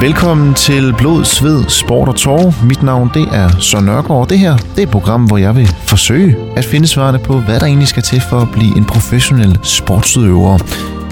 Velkommen til Blod, Sved, Sport og Tår. Mit navn det er Søren Nørgaard. Det her det er et program, hvor jeg vil forsøge at finde svarene på, hvad der egentlig skal til for at blive en professionel sportsudøver.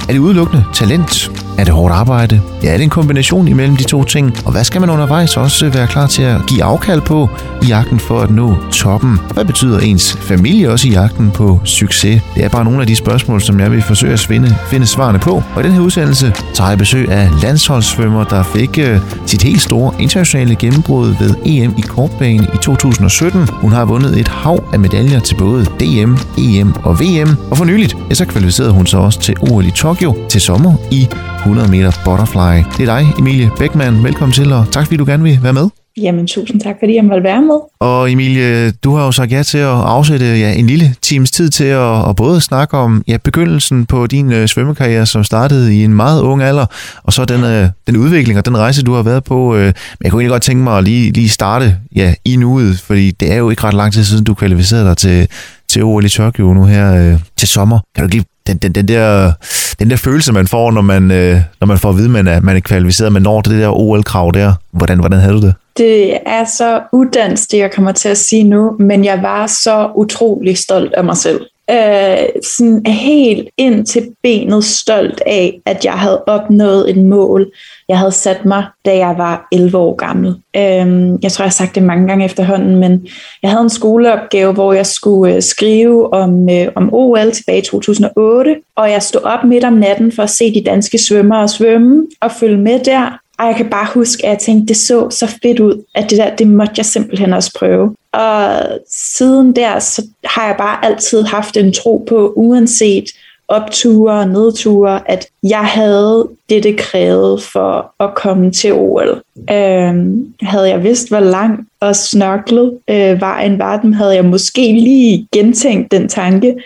Er det udelukkende talent? Er det hårdt arbejde? Ja, er det en kombination imellem de to ting? Og hvad skal man undervejs også være klar til at give afkald på i jagten for at nå toppen? Hvad betyder ens familie også i jagten på succes? Det er bare nogle af de spørgsmål, som jeg vil forsøge at finde, finde svarene på. Og i den her udsendelse tager jeg besøg af landsholdssvømmer, der fik uh, sit helt store internationale gennembrud ved EM i kortbane i 2017. Hun har vundet et hav af medaljer til både DM, EM og VM. Og for nyligt, ja, så kvalificerede hun sig også til OL i Tokyo til sommer i 100 meter butterfly. Det er dig, Emilie Beckmann. Velkommen til, og tak fordi du gerne vil være med. Jamen, tusind tak, fordi jeg måtte være med. Og Emilie, du har jo sagt ja til at afsætte ja, en lille times tid til at, at både snakke om ja, begyndelsen på din uh, svømmekarriere, som startede i en meget ung alder, og så den, uh, den udvikling og den rejse, du har været på. Uh, men jeg kunne egentlig godt tænke mig at lige, lige starte ja, i nuet, fordi det er jo ikke ret lang tid siden, du kvalificerede dig til, til OL i Tokyo nu her uh, til sommer. Kan du lige den, den, den, der, den der følelse, man får, når man, øh, når man får at vide, man er, man er kvalificeret, man når det der OL-krav der. Hvordan, hvordan havde du det? Det er så uddans, det jeg kommer til at sige nu, men jeg var så utrolig stolt af mig selv. Øh, sådan helt ind til benet stolt af, at jeg havde opnået et mål, jeg havde sat mig, da jeg var 11 år gammel. Øh, jeg tror, jeg har sagt det mange gange efterhånden, men jeg havde en skoleopgave, hvor jeg skulle øh, skrive om, øh, om OL tilbage i 2008, og jeg stod op midt om natten for at se de danske svømmere svømme og følge med der. Og jeg kan bare huske, at jeg tænkte, det så så fedt ud, at det der, det måtte jeg simpelthen også prøve. Og siden der, så har jeg bare altid haft en tro på, uanset opture og nedture, at jeg havde det, det krævede for at komme til OL. Øhm, havde jeg vidst, hvor lang og snørklet øh, vejen var, dem havde jeg måske lige gentænkt den tanke.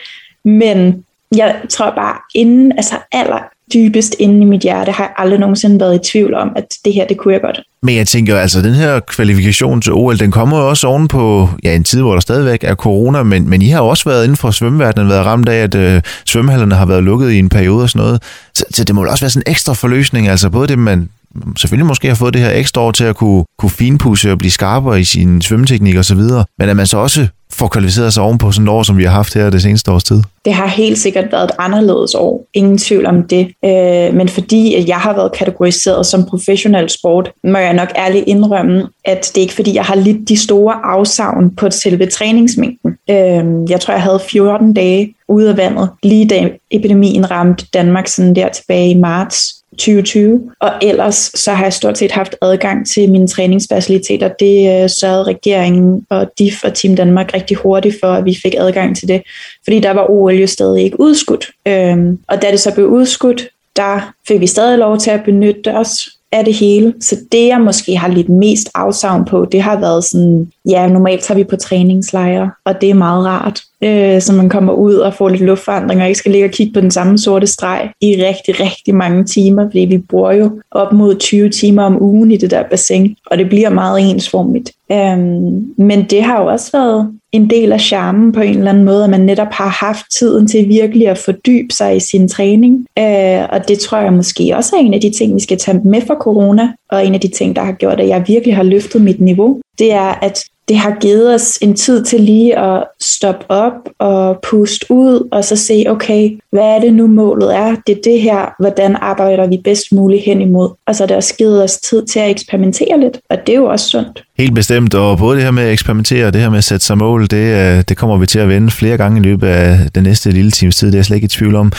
Men jeg tror bare, inden, altså aller dybest inde i mit hjerte har jeg aldrig nogensinde været i tvivl om, at det her, det kunne jeg godt. Men jeg tænker, altså den her kvalifikation til OL, den kommer jo også oven på ja, en tid, hvor der stadigvæk er corona, men, men I har også været inden for svømmeverdenen, været ramt af, at øh, svømmehallerne har været lukket i en periode og sådan noget. Så, så det må også være sådan en ekstra forløsning, altså både det, man selvfølgelig måske har fået det her ekstra år til at kunne, kunne finpudse og blive skarpere i sin svømmeteknik og så videre, men at man så også får kvalificeret sig ovenpå sådan et år, som vi har haft her det seneste års tid? Det har helt sikkert været et anderledes år. Ingen tvivl om det. Øh, men fordi at jeg har været kategoriseret som professionel sport, må jeg nok ærligt indrømme, at det er ikke fordi, jeg har lidt de store afsavn på selve træningsmængden. Øh, jeg tror, jeg havde 14 dage ude af vandet, lige da epidemien ramte Danmark sådan der tilbage i marts 2020. Og ellers så har jeg stort set haft adgang til mine træningsfaciliteter. Det øh, sørgede regeringen og DIF og Team Danmark rigtig hurtigt for, at vi fik adgang til det. Fordi der var OL jo stadig ikke udskudt. Øhm, og da det så blev udskudt, der fik vi stadig lov til at benytte os af det hele. Så det, jeg måske har lidt mest afsavn på, det har været sådan, ja, normalt tager vi på træningslejre, og det er meget rart. Øh, så man kommer ud og får lidt luftforandring, og ikke skal ligge og kigge på den samme sorte streg i rigtig, rigtig mange timer, fordi vi bruger jo op mod 20 timer om ugen i det der bassin, og det bliver meget ensformigt. Øhm, men det har jo også været en del af charmen på en eller anden måde, at man netop har haft tiden til virkelig at fordybe sig i sin træning. Øh, og det tror jeg måske også er en af de ting, vi skal tage med fra corona, og en af de ting, der har gjort, at jeg virkelig har løftet mit niveau. Det er, at det har givet os en tid til lige at stoppe op og puste ud, og så se, okay, hvad er det nu målet er? Det er det her, hvordan arbejder vi bedst muligt hen imod? Og så er det også givet os tid til at eksperimentere lidt, og det er jo også sundt. Helt bestemt, og både det her med at eksperimentere og det her med at sætte sig mål, det, øh, det kommer vi til at vende flere gange i løbet af den næste lille times tid, det er jeg slet ikke i tvivl om.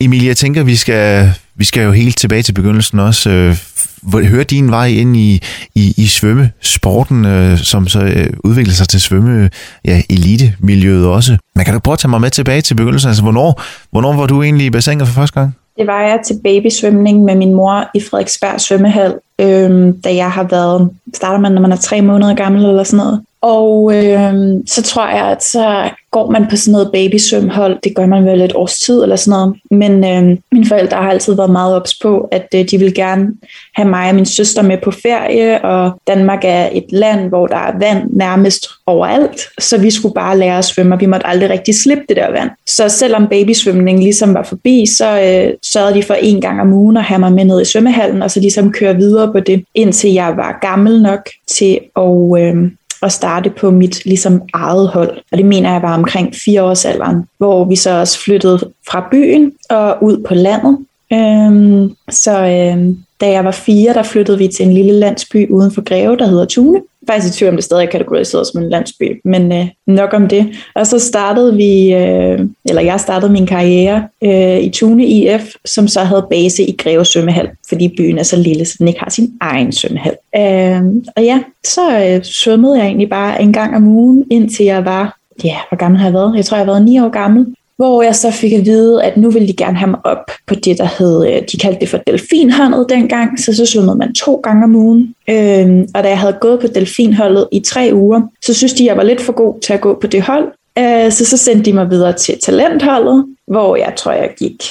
Emilie, jeg tænker, vi skal, vi skal jo helt tilbage til begyndelsen også, øh, Hør din vej ind i, i, i svømmesporten, øh, som så udvikler sig til svømme ja, elitemiljøet også. Men kan du prøve at tage mig med tilbage til begyndelsen? Altså, hvornår, hvornår var du egentlig i bassinet for første gang? Det var jeg til babysvømning med min mor i Frederiksberg svømmehal, øhm, da jeg har været, starter man, når man er tre måneder gammel eller sådan noget. Og øh, så tror jeg, at så går man på sådan noget babysvømhold. Det gør man vel et års tid eller sådan noget. Men øh, mine forældre har altid været meget ops på, at øh, de vil gerne have mig og min søster med på ferie, og Danmark er et land, hvor der er vand nærmest overalt, så vi skulle bare lære at svømme, og vi måtte aldrig rigtig slippe det der vand. Så selvom babysvømning ligesom var forbi, så øh, sørgede de for en gang om ugen at have mig med ned i svømmehallen, og så ligesom køre videre på det, indtil jeg var gammel nok til at, øh, at starte på mit ligesom eget hold. Og det mener jeg var omkring fire års alderen, hvor vi så også flyttede fra byen og ud på landet. Øhm, så øhm, da jeg var fire, der flyttede vi til en lille landsby uden for Greve, der hedder Tune. Faktisk i tvivl om det stadig er kategoriseret som en landsby, men øh, nok om det. Og så startede vi, øh, eller jeg startede min karriere øh, i Tune IF, som så havde base i Greve svømmehal, fordi byen er så lille, så den ikke har sin egen svømmehal. Øh, og ja, så øh, svømmede jeg egentlig bare en gang om ugen, indtil jeg var ja, hvor gammel har jeg været? Jeg tror, jeg har været 9 år gammel hvor jeg så fik at vide, at nu ville de gerne have mig op på det, der hed, øh, de kaldte det for delfinholdet dengang, så så svømmede man to gange om ugen. Øhm, og da jeg havde gået på delfinholdet i tre uger, så synes de, jeg var lidt for god til at gå på det hold. Øh, så så sendte de mig videre til talentholdet, hvor jeg tror, jeg gik,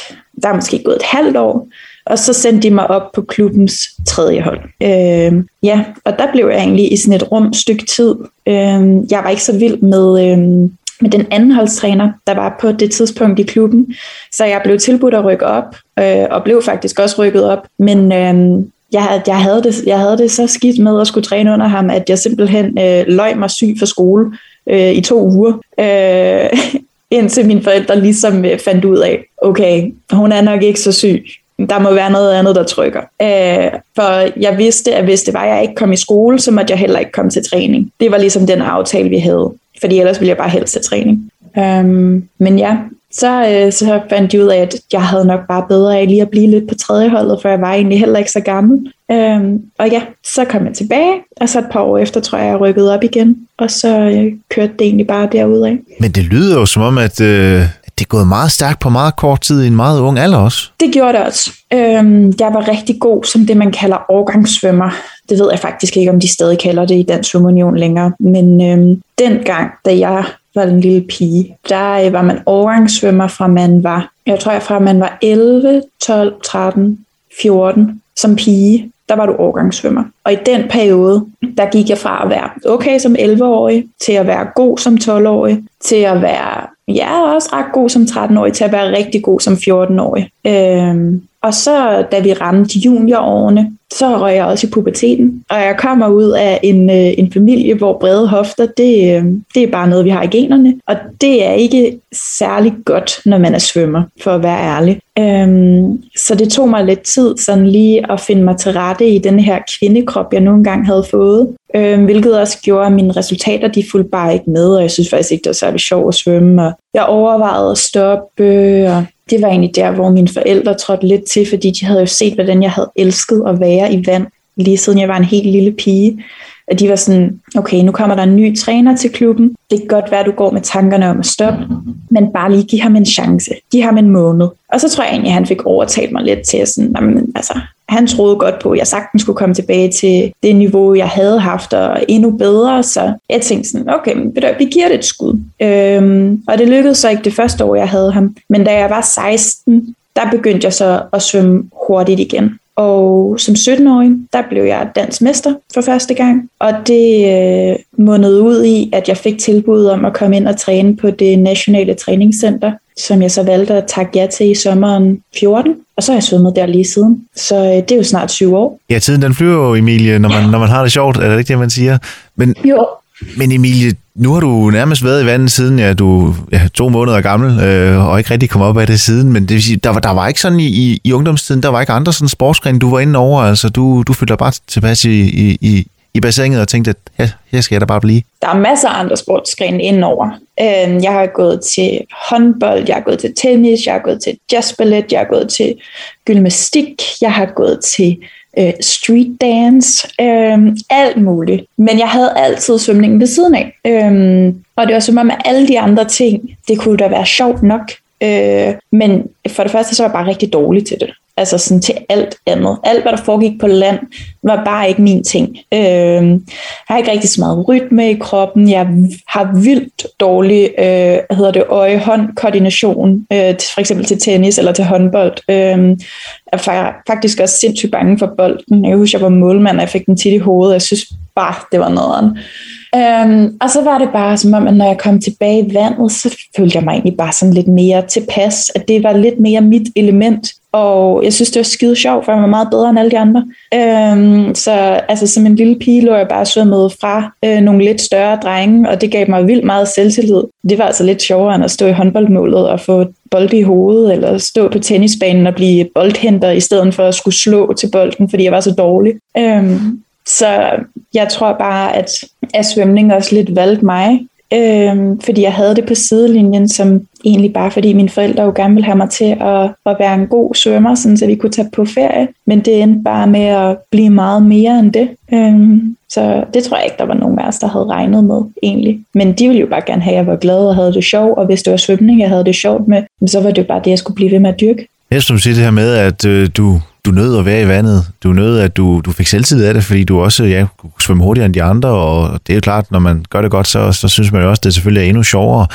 der er måske gået et halvt år, og så sendte de mig op på klubbens tredje hold. Øh, ja, og der blev jeg egentlig i sådan et rum stykke tid. Øh, jeg var ikke så vild med, øh, med den anden holdstræner, der var på det tidspunkt i klubben. Så jeg blev tilbudt at rykke op, øh, og blev faktisk også rykket op. Men øh, jeg, jeg, havde det, jeg havde det så skidt med at skulle træne under ham, at jeg simpelthen øh, løg mig syg for skole øh, i to uger. Øh, indtil mine forældre ligesom øh, fandt ud af, okay, hun er nok ikke så syg. Der må være noget andet, der trykker. Øh, for jeg vidste, at hvis det var, at jeg ikke kom i skole, så måtte jeg heller ikke komme til træning. Det var ligesom den aftale, vi havde fordi ellers ville jeg bare helst til træning. Øhm, men ja, så, øh, så fandt jeg ud af, at jeg havde nok bare bedre af lige at blive lidt på tredjeholdet, for jeg var egentlig heller ikke så gammel. Øhm, og ja, så kom jeg tilbage, og så et par år efter, tror jeg, jeg rykkede op igen, og så øh, kørte det egentlig bare derudad. Men det lyder jo som om, at øh, det er gået meget stærkt på meget kort tid i en meget ung alder også. Det gjorde det også. Øhm, jeg var rigtig god som det, man kalder overgangssvømmer. Det ved jeg faktisk ikke, om de stadig kalder det i Dansk Svømmeunion længere. Men øhm, dengang, da jeg var en lille pige, der øh, var man overgangssvømmer fra man var, jeg tror jeg fra man var 11, 12, 13, 14 som pige der var du årgangssvømmer. Og i den periode, der gik jeg fra at være okay som 11-årig, til at være god som 12-årig, til at være, ja, også ret god som 13-årig, til at være rigtig god som 14-årig. Øhm, og så, da vi ramte juniorårene, så røg jeg også i puberteten. Og jeg kommer ud af en, øh, en familie, hvor brede hofter, det, øh, det er bare noget, vi har i generne. Og det er ikke særlig godt, når man er svømmer, for at være ærlig. Øhm, så det tog mig lidt tid sådan lige at finde mig til rette i den her kvindekrop, jeg nogle gange havde fået. Øhm, hvilket også gjorde, at mine resultater de fulgte bare ikke med, og jeg synes faktisk ikke, det var særlig sjovt at svømme. Og jeg overvejede at stoppe, og det var egentlig der, hvor mine forældre trådte lidt til, fordi de havde jo set, hvordan jeg havde elsket at være i vand, lige siden jeg var en helt lille pige. At de var sådan, okay, nu kommer der en ny træner til klubben. Det kan godt være, at du går med tankerne om at stoppe, men bare lige give ham en chance. Giv ham en måned. Og så tror jeg egentlig, at han fik overtalt mig lidt til at sådan, jamen, altså, han troede godt på, at jeg sagtens skulle komme tilbage til det niveau, jeg havde haft, og endnu bedre. Så jeg tænkte sådan, okay, men vi giver det et skud. Øhm, og det lykkedes så ikke det første år, jeg havde ham. Men da jeg var 16, der begyndte jeg så at svømme hurtigt igen. Og som 17-årig, der blev jeg dansk mester for første gang. Og det øh, mundede ud i, at jeg fik tilbud om at komme ind og træne på det nationale træningscenter, som jeg så valgte at takke ja til i sommeren 14. Og så har jeg svømmet der lige siden. Så øh, det er jo snart syv år. Ja, tiden den flyver jo, Emilie, når man, ja. når man har det sjovt. Er det ikke det, man siger? Men, jo. Men Emilie, nu har du nærmest været i vandet siden ja, du ja, to måneder gammel, øh, og ikke rigtig kommet op af det siden, men det vil sige, der, var, der var ikke sådan i, i, i ungdomstiden, der var ikke andre sådan sportsgrene, du var inde over, altså du, du følte dig bare tilpas i, i, i, i bassinet og tænkte, at ja, her skal jeg da bare blive? Der er masser af andre sportsgrene indover. Øhm, jeg har gået til håndbold, jeg har gået til tennis, jeg har gået til jazzballet, jeg har gået til gymnastik, jeg har gået til øh, street dance, øh, alt muligt. Men jeg havde altid svømningen ved siden af. Øh, og det var som om, at alle de andre ting, det kunne da være sjovt nok. Øh, men for det første, så var jeg bare rigtig dårlig til det altså sådan til alt andet. Alt, hvad der foregik på land, var bare ikke min ting. Øh, jeg har ikke rigtig så meget rytme i kroppen. Jeg har vildt dårlig øh, hvad hedder det, øje-hånd-koordination, øh, for eksempel til tennis eller til håndbold. Øh, jeg er faktisk også sindssygt bange for bolden. Jeg husker, jeg var målmand, og jeg fik den tit i hovedet. Jeg synes bare, det var noget Øhm, og så var det bare som om, at når jeg kom tilbage i vandet, så følte jeg mig egentlig bare sådan lidt mere tilpas, at det var lidt mere mit element. Og jeg synes, det var skide sjovt, for jeg var meget bedre end alle de andre. Øhm, så altså, som en lille pige lå jeg bare svømmet fra øh, nogle lidt større drenge, og det gav mig vildt meget selvtillid. Det var altså lidt sjovere end at stå i håndboldmålet og få bold i hovedet, eller stå på tennisbanen og blive boldhenter, i stedet for at skulle slå til bolden, fordi jeg var så dårlig. Øhm, så jeg tror bare, at, at svømning også lidt valgte mig, øhm, fordi jeg havde det på sidelinjen, som egentlig bare fordi mine forældre jo gerne ville have mig til at, at være en god svømmer, sådan, så vi kunne tage på ferie. Men det endte bare med at blive meget mere end det. Øhm, så det tror jeg ikke, der var nogen af os, der havde regnet med egentlig. Men de ville jo bare gerne have, at jeg var glad og havde det sjovt, og hvis det var svømning, jeg havde det sjovt med, så var det jo bare det, jeg skulle blive ved med at dyrke. Jeg som siger det her med, at øh, du du nød at være i vandet. Du nød, at du, du fik selvtid af det, fordi du også ja, kunne svømme hurtigere end de andre, og det er jo klart, når man gør det godt, så, så synes man jo også, at det selvfølgelig er endnu sjovere.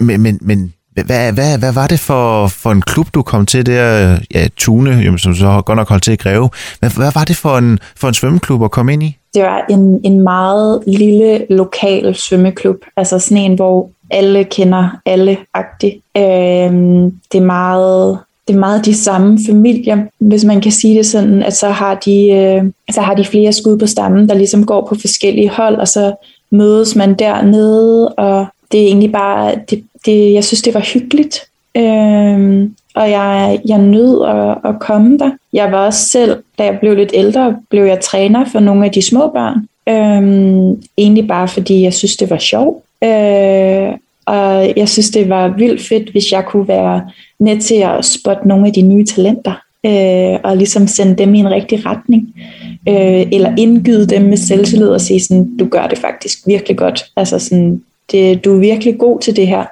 Men, men, men hvad, hvad, hvad var det for, for en klub, du kom til der? Ja, Tune, jamen, som så godt nok holdt til at Greve. Hvad, hvad var det for en, for en svømmeklub at komme ind i? Det var en, en meget lille lokal svømmeklub. Altså sådan en, hvor alle kender alle-agtigt. Øhm, det er meget det er meget de samme familier, hvis man kan sige det sådan, at så har de, øh, så har de flere skud på stammen, der ligesom går på forskellige hold, og så mødes man dernede, og det er egentlig bare, det, det, jeg synes, det var hyggeligt. Øh, og jeg, jeg nød at, at komme der. Jeg var også selv, da jeg blev lidt ældre, blev jeg træner for nogle af de små børn. Øh, egentlig bare fordi jeg synes, det var sjovt. Øh, og jeg synes, det var vildt fedt, hvis jeg kunne være med til at spotte nogle af de nye talenter, øh, og ligesom sende dem i en rigtig retning. Øh, eller indgyde dem med selvtillid og sige sådan, du gør det faktisk virkelig godt. Altså sådan, det, du er virkelig god til det her.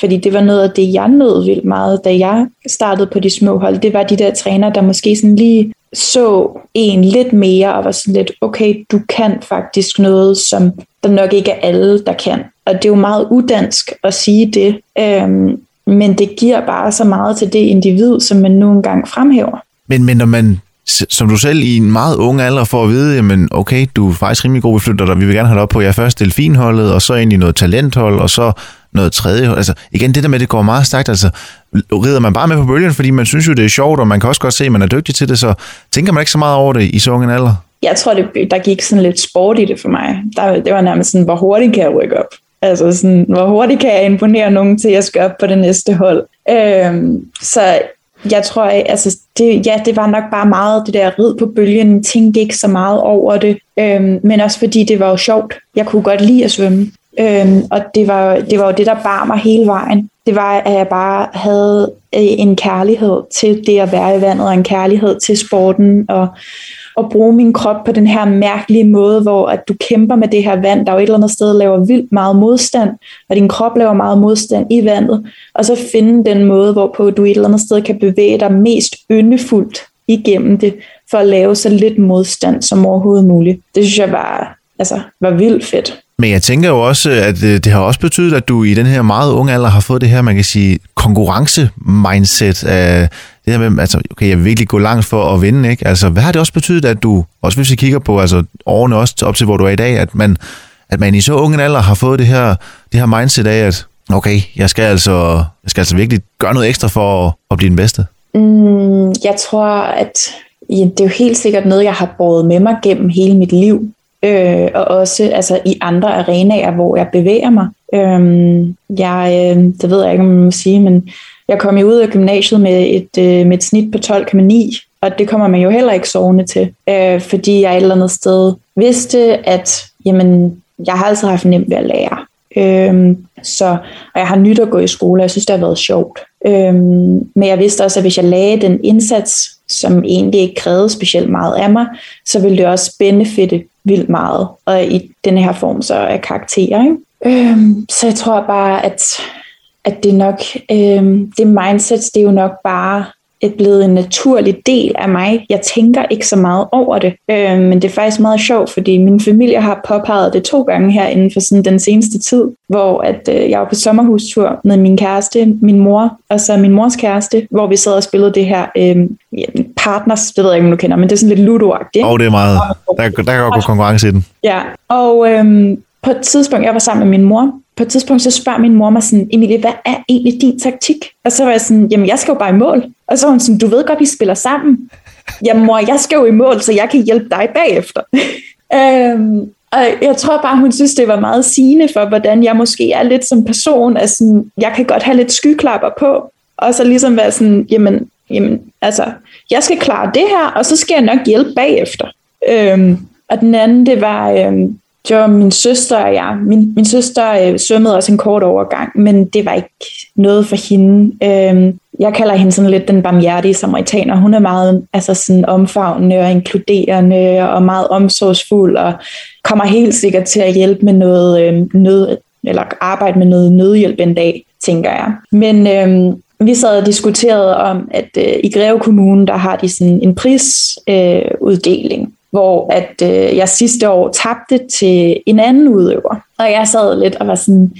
Fordi det var noget af det, jeg nød vildt meget, da jeg startede på de små hold. Det var de der træner, der måske sådan lige så en lidt mere og var sådan lidt, okay, du kan faktisk noget, som der nok ikke er alle, der kan. Og det er jo meget udansk at sige det, øhm, men det giver bare så meget til det individ, som man nu engang fremhæver. Men, men når man som du selv i en meget ung alder får at vide, jamen okay, du er faktisk rimelig god, vi flytter dig, vi vil gerne have dig op på jer først delfinholdet, og så ind i noget talenthold, og så noget tredje. Altså igen, det der med, det går meget stærkt, altså rider man bare med på bølgen, fordi man synes jo, det er sjovt, og man kan også godt se, at man er dygtig til det, så tænker man ikke så meget over det i så ung en alder? Jeg tror, det, der gik sådan lidt sport i det for mig. Der, det var nærmest sådan, hvor hurtigt kan jeg rykke op? Altså sådan, hvor hurtigt kan jeg imponere nogen til, at jeg skal op på det næste hold? Øhm, så jeg tror, altså, det, ja, det var nok bare meget det der rid på bølgen. Tænkte ikke så meget over det. Øhm, men også fordi det var jo sjovt. Jeg kunne godt lide at svømme. Øhm, og det var, det var jo det, der bar mig hele vejen. Det var, at jeg bare havde øh, en kærlighed til det at være i vandet, og en kærlighed til sporten, og, at bruge min krop på den her mærkelige måde, hvor at du kæmper med det her vand, der jo et eller andet sted laver vildt meget modstand, og din krop laver meget modstand i vandet, og så finde den måde, hvorpå du et eller andet sted kan bevæge dig mest yndefuldt igennem det, for at lave så lidt modstand som overhovedet muligt. Det synes jeg var, altså, var vildt fedt. Men jeg tænker jo også, at øh, det har også betydet, at du i den her meget unge alder har fået det her, man kan sige, konkurrence-mindset af det her med, altså, okay, jeg vil virkelig gå langt for at vinde, ikke? Altså, hvad har det også betydet, at du, også hvis vi kigger på altså, årene også op til, hvor du er i dag, at man, at man i så unge alder har fået det her, det her mindset af, at okay, jeg skal altså, jeg skal altså virkelig gøre noget ekstra for at, at blive den bedste? Mm, jeg tror, at ja, det er jo helt sikkert noget, jeg har båret med mig gennem hele mit liv øh, og også altså, i andre arenaer, hvor jeg bevæger mig. Øhm, jeg, øh, det ved jeg ikke, om man må sige, men jeg kom jo ud af gymnasiet med et, øh, med et snit på 12,9, og det kommer man jo heller ikke sovende til, øh, fordi jeg et eller andet sted vidste, at jamen, jeg har altid haft nemt ved at lære. Øhm, så, og jeg har nyt at gå i skole, og jeg synes, det har været sjovt. Øhm, men jeg vidste også, at hvis jeg lagde den indsats, som egentlig ikke krævede specielt meget af mig, så ville det også benefitte vildt meget, og i denne her form så er karakterer. Ikke? Øhm, så jeg tror bare, at, at det nok, øhm, det mindset, det er jo nok bare er blevet en naturlig del af mig. Jeg tænker ikke så meget over det, øh, men det er faktisk meget sjovt, fordi min familie har påpeget det to gange her inden for sådan den seneste tid, hvor at øh, jeg var på sommerhustur med min kæreste, min mor og så min mors kæreste, hvor vi sad og spillede det her øh, partners, det ved jeg ikke, om du kender, men det er sådan lidt ludo-agtigt. Og oh, det er meget, der, der kan godt gå konkurrence i den. Ja, og øh, på et tidspunkt, jeg var sammen med min mor, på et tidspunkt, så spørger min mor mig sådan, Emilie, hvad er egentlig din taktik? Og så var jeg sådan, jamen jeg skal jo bare i mål. Og så var hun sådan, du ved godt, vi spiller sammen. Jamen mor, jeg skal jo i mål, så jeg kan hjælpe dig bagefter. øhm, og jeg tror bare, hun synes, det var meget sigende for, hvordan jeg måske er lidt som person. Altså, jeg kan godt have lidt skyklapper på, og så ligesom være sådan, jamen, jamen altså, jeg skal klare det her, og så skal jeg nok hjælpe bagefter. Øhm, og den anden, det var, øhm, det min søster og jeg. Min, min søster øh, svømmede også en kort overgang, men det var ikke noget for hende. Øh, jeg kalder hende sådan lidt den barmhjertige samaritaner. Hun er meget altså sådan omfavnende og inkluderende og meget omsorgsfuld og kommer helt sikkert til at hjælpe med noget øh, nød, eller arbejde med noget nødhjælp en dag, tænker jeg. Men øh, vi sad og diskuterede om, at øh, i Greve Kommune, der har de sådan en prisuddeling, øh, hvor at øh, jeg sidste år tabte til en anden udøver. Og jeg sad lidt og var sådan,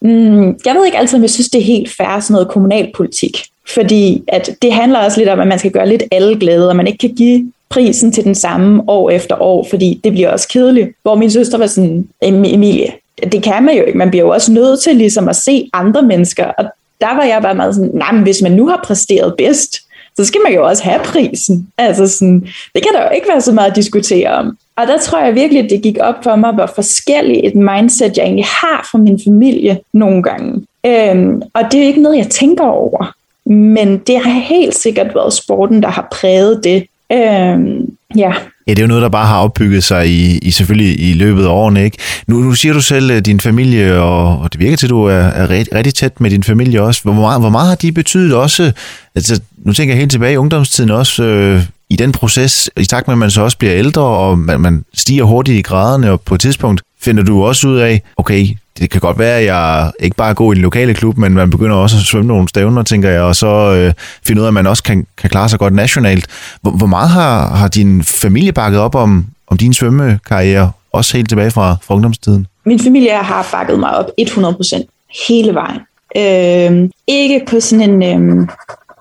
mm, jeg ved ikke altid, om jeg synes, det er helt fair sådan noget kommunalpolitik. Fordi at det handler også lidt om, at man skal gøre lidt alle glade, og man ikke kan give prisen til den samme år efter år, fordi det bliver også kedeligt. Hvor min søster var sådan, Emilie, det kan man jo ikke. Man bliver jo også nødt til ligesom at se andre mennesker. Og der var jeg bare meget sådan, nej, men hvis man nu har præsteret bedst, så skal man jo også have prisen. Altså sådan, det kan der jo ikke være så meget at diskutere om. Og der tror jeg virkelig, at det gik op for mig, hvor forskelligt et mindset jeg egentlig har fra min familie nogle gange. Øhm, og det er ikke noget, jeg tænker over. Men det har helt sikkert været sporten, der har præget det. Øhm, ja. Ja, det er jo noget, der bare har opbygget sig i, i selvfølgelig i løbet af årene, ikke? Nu, nu siger du selv, at din familie, og, og det virker til, at du er, er rigtig, rigtig tæt med din familie også. Hvor meget, hvor meget har de betydet også, altså nu tænker jeg helt tilbage i ungdomstiden også, øh, i den proces, i takt med, at man så også bliver ældre, og man, man stiger hurtigt i graderne, og på et tidspunkt finder du også ud af, okay, det kan godt være, at jeg ikke bare går i den lokale klub, men man begynder også at svømme nogle stævner, tænker jeg, og så øh, finder ud af, at man også kan, kan klare sig godt nationalt. Hvor, hvor meget har, har din familie bakket op om, om din svømmekarriere, også helt tilbage fra, fra ungdomstiden? Min familie har bakket mig op 100% hele vejen. Øh, ikke på sådan en, øh,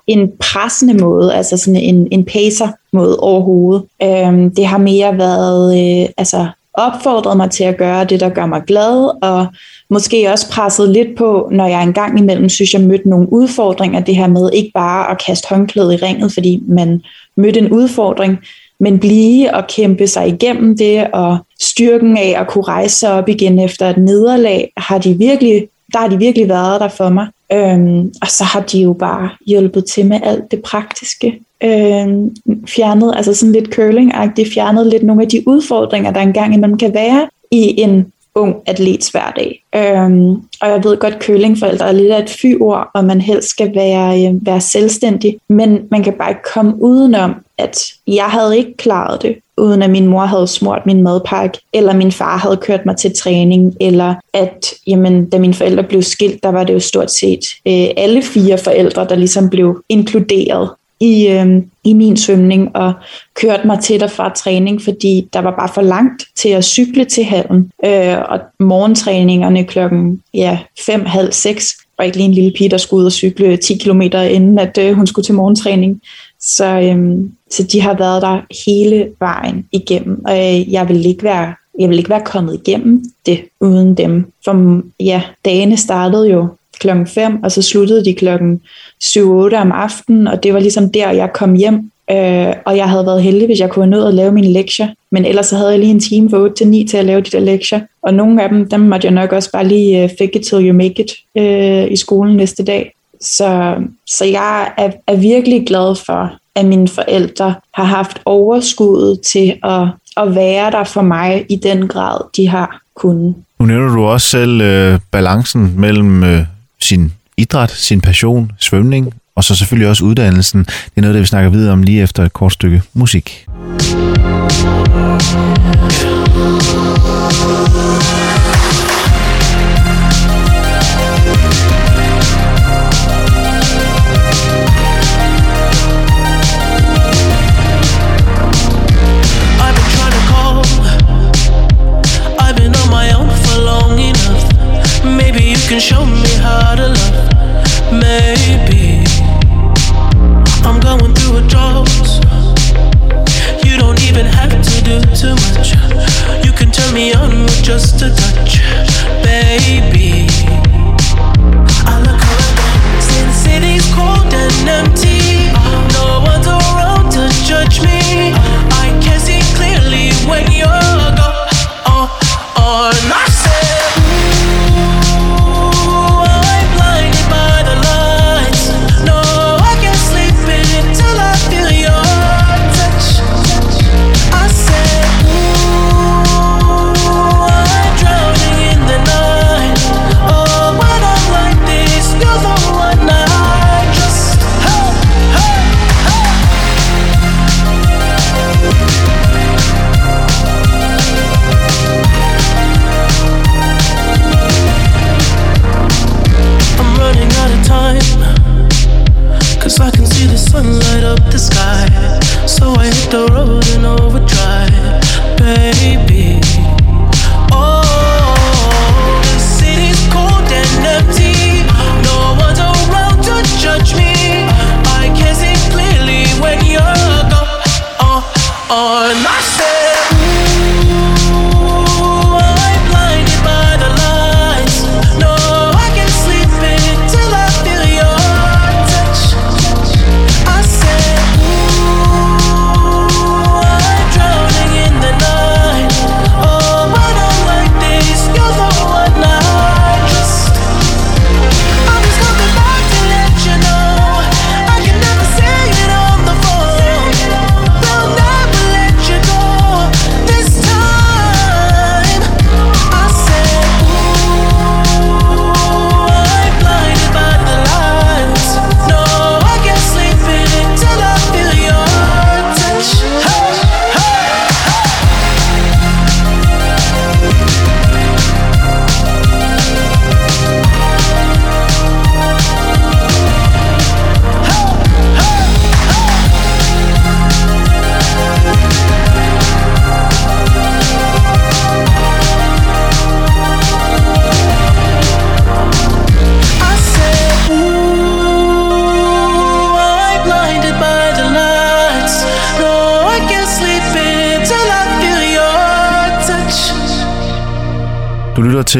en pressende måde, altså sådan en, en pacer måde overhovedet. Øh, det har mere været øh, altså opfordret mig til at gøre det, der gør mig glad, og måske også presset lidt på, når jeg engang imellem synes, jeg mødte nogle udfordringer, det her med ikke bare at kaste håndklædet i ringet, fordi man mødte en udfordring, men blive og kæmpe sig igennem det, og styrken af at kunne rejse sig op igen efter et nederlag, har de virkelig, der har de virkelig været der for mig. Øhm, og så har de jo bare hjulpet til med alt det praktiske. Øhm, fjernet, altså sådan lidt curling fjernet lidt nogle af de udfordringer, der engang imellem kan være i en ung atlets hverdag. Øhm, og jeg ved godt, curlingforældre er lidt af et fyord, og man helst skal være, øh, være selvstændig, men man kan bare ikke komme udenom, at jeg havde ikke klaret det, uden at min mor havde smurt min madpakke, eller min far havde kørt mig til træning, eller at jamen, da mine forældre blev skilt, der var det jo stort set øh, alle fire forældre, der ligesom blev inkluderet i, øh, i min svømning og kørte mig til og fra træning, fordi der var bare for langt til at cykle til hallen. Øh, og morgentræningerne klokken ja, fem, halv seks var ikke lige en lille pige, der skulle ud og cykle 10 km inden, at øh, hun skulle til morgentræning. Så, øhm, så de har været der hele vejen igennem, og øh, jeg vil ikke være jeg vil ikke være kommet igennem det uden dem. For ja, dagene startede jo klokken 5, og så sluttede de klokken 7-8 om aftenen, og det var ligesom der, jeg kom hjem. Øh, og jeg havde været heldig, hvis jeg kunne have nået at lave mine lektier. Men ellers så havde jeg lige en time fra 8 til 9 til at lave de der lektier. Og nogle af dem, dem måtte jeg nok også bare lige uh, fake it till you make it øh, i skolen næste dag. Så, så jeg er, er virkelig glad for, at mine forældre har haft overskuddet til at, at være der for mig i den grad, de har kunnet. Nu nævner du også selv øh, balancen mellem øh, sin idræt, sin passion, svømning, og så selvfølgelig også uddannelsen. Det er noget, det vi snakker videre om lige efter et kort stykke musik. Can show me how to love. Maybe I'm going through a drought. You don't even have to do too much. You can turn me on with just a touch, baby.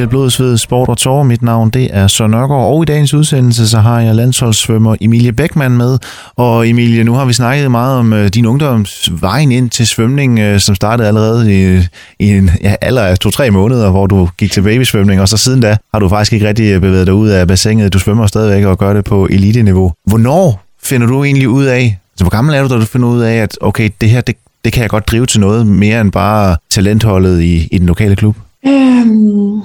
Til Blod, Sved, Sport og Tårer. Mit navn det er Søren Nørgaard, og i dagens udsendelse så har jeg landsholdssvømmer Emilie Beckmann med. Og Emilie, nu har vi snakket meget om øh, din ungdoms vejen ind til svømning, øh, som startede allerede i, i en ja, alder af to-tre måneder, hvor du gik til babysvømning, og så siden da har du faktisk ikke rigtig bevæget dig ud af bassinet. Du svømmer stadigvæk og gør det på eliteniveau. Hvornår finder du egentlig ud af, altså hvor gammel er du, da du finder ud af, at okay, det her, det, det kan jeg godt drive til noget mere end bare talentholdet i, i den lokale klub? Øhm,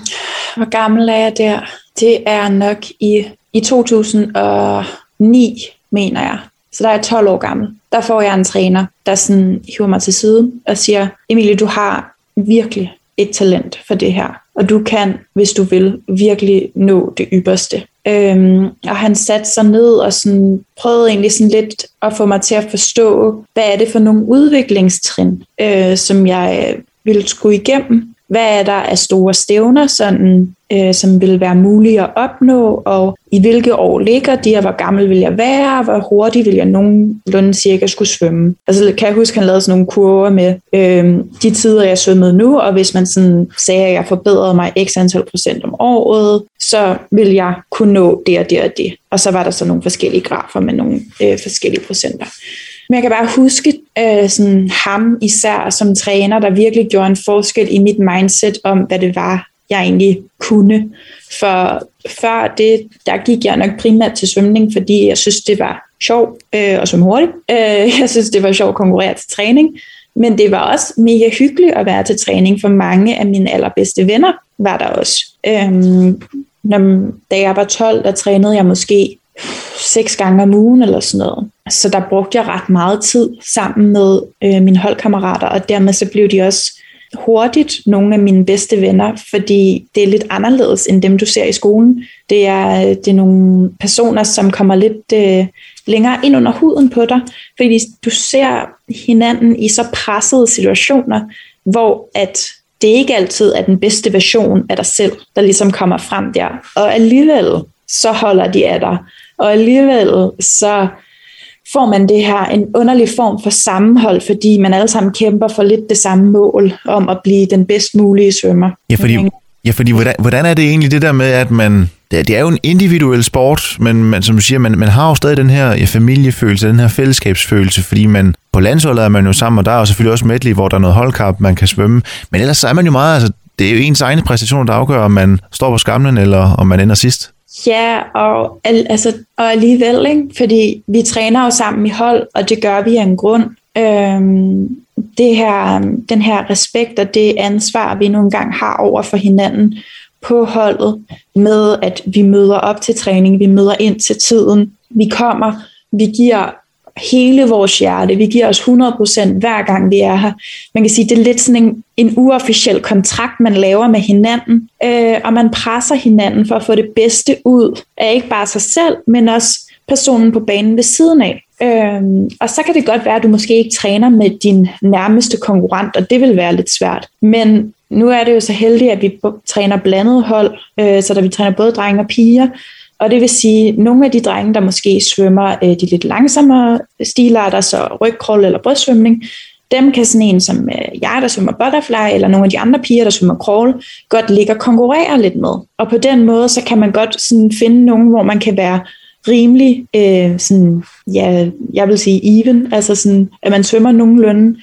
hvor gammel er jeg der? Det er nok i, i 2009, mener jeg. Så der er jeg 12 år gammel. Der får jeg en træner, der sådan hiver mig til side og siger, Emilie, du har virkelig et talent for det her. Og du kan, hvis du vil, virkelig nå det ypperste. Øhm, og han satte sig ned og sådan, prøvede egentlig sådan lidt at få mig til at forstå, hvad er det for nogle udviklingstrin, øh, som jeg øh, ville skulle igennem. Hvad er der af store stævner, sådan, øh, som vil være mulige at opnå, og i hvilke år ligger de, og hvor gammel vil jeg være, og hvor hurtigt vil jeg nogenlunde cirka skulle svømme. Altså kan jeg huske, han lavede sådan nogle kurver med øh, de tider, jeg svømmede nu, og hvis man sådan sagde, at jeg forbedrede mig x antal procent om året, så vil jeg kunne nå det og det og det. Og så var der så nogle forskellige grafer med nogle øh, forskellige procenter. Men jeg kan bare huske øh, sådan ham især som træner, der virkelig gjorde en forskel i mit mindset om, hvad det var, jeg egentlig kunne. For før det, der gik jeg nok primært til svømning, fordi jeg synes, det var sjovt øh, at svømme hurtigt. Øh, jeg synes, det var sjovt at konkurrere til træning. Men det var også mega hyggeligt at være til træning, for mange af mine allerbedste venner var der også. Øhm, når, da jeg var 12, der trænede jeg måske seks gange om ugen eller sådan noget. Så der brugte jeg ret meget tid sammen med øh, mine holdkammerater, og dermed så blev de også hurtigt nogle af mine bedste venner, fordi det er lidt anderledes end dem, du ser i skolen. Det er, øh, det er nogle personer, som kommer lidt øh, længere ind under huden på dig, fordi du ser hinanden i så pressede situationer, hvor at det ikke altid er den bedste version af dig selv, der ligesom kommer frem der. Og alligevel så holder de af dig. Og alligevel så får man det her en underlig form for sammenhold, fordi man alle sammen kæmper for lidt det samme mål om at blive den bedst mulige svømmer. Ja, fordi, ja, fordi hvordan, hvordan er det egentlig det der med, at man... Det er, jo en individuel sport, men man, som du siger, man, man har jo stadig den her ja, familiefølelse, den her fællesskabsfølelse, fordi man på landsholdet er man jo sammen, og der er jo selvfølgelig også medley, hvor der er noget holdkamp, man kan svømme. Men ellers så er man jo meget... Altså, det er jo ens egne præstationer, der afgør, om man står på skamlen, eller om man ender sidst. Ja, og, al- altså, og alligevel, ikke? fordi vi træner jo sammen i hold, og det gør vi af en grund. Øhm, det her, den her respekt og det ansvar, vi nogle gange har over for hinanden på holdet, med at vi møder op til træning, vi møder ind til tiden, vi kommer, vi giver hele vores hjerte, vi giver os 100% hver gang vi er her. Man kan sige, det er lidt sådan en, en uofficiel kontrakt, man laver med hinanden, øh, og man presser hinanden for at få det bedste ud af ikke bare sig selv, men også personen på banen ved siden af. Øhm, og så kan det godt være, at du måske ikke træner med din nærmeste konkurrent, og det vil være lidt svært. Men nu er det jo så heldigt, at vi træner blandet hold, øh, så der vi træner både drenge og piger. Og det vil sige, at nogle af de drenge, der måske svømmer øh, de lidt langsommere stilarter, så rygkrol eller brystsvømning, dem kan sådan en som øh, jeg, der svømmer butterfly, eller nogle af de andre piger, der svømmer crawl, godt ligge og konkurrere lidt med. Og på den måde, så kan man godt sådan finde nogen, hvor man kan være rimelig, øh, sådan, ja, jeg vil sige even, altså sådan, at man svømmer nogenlunde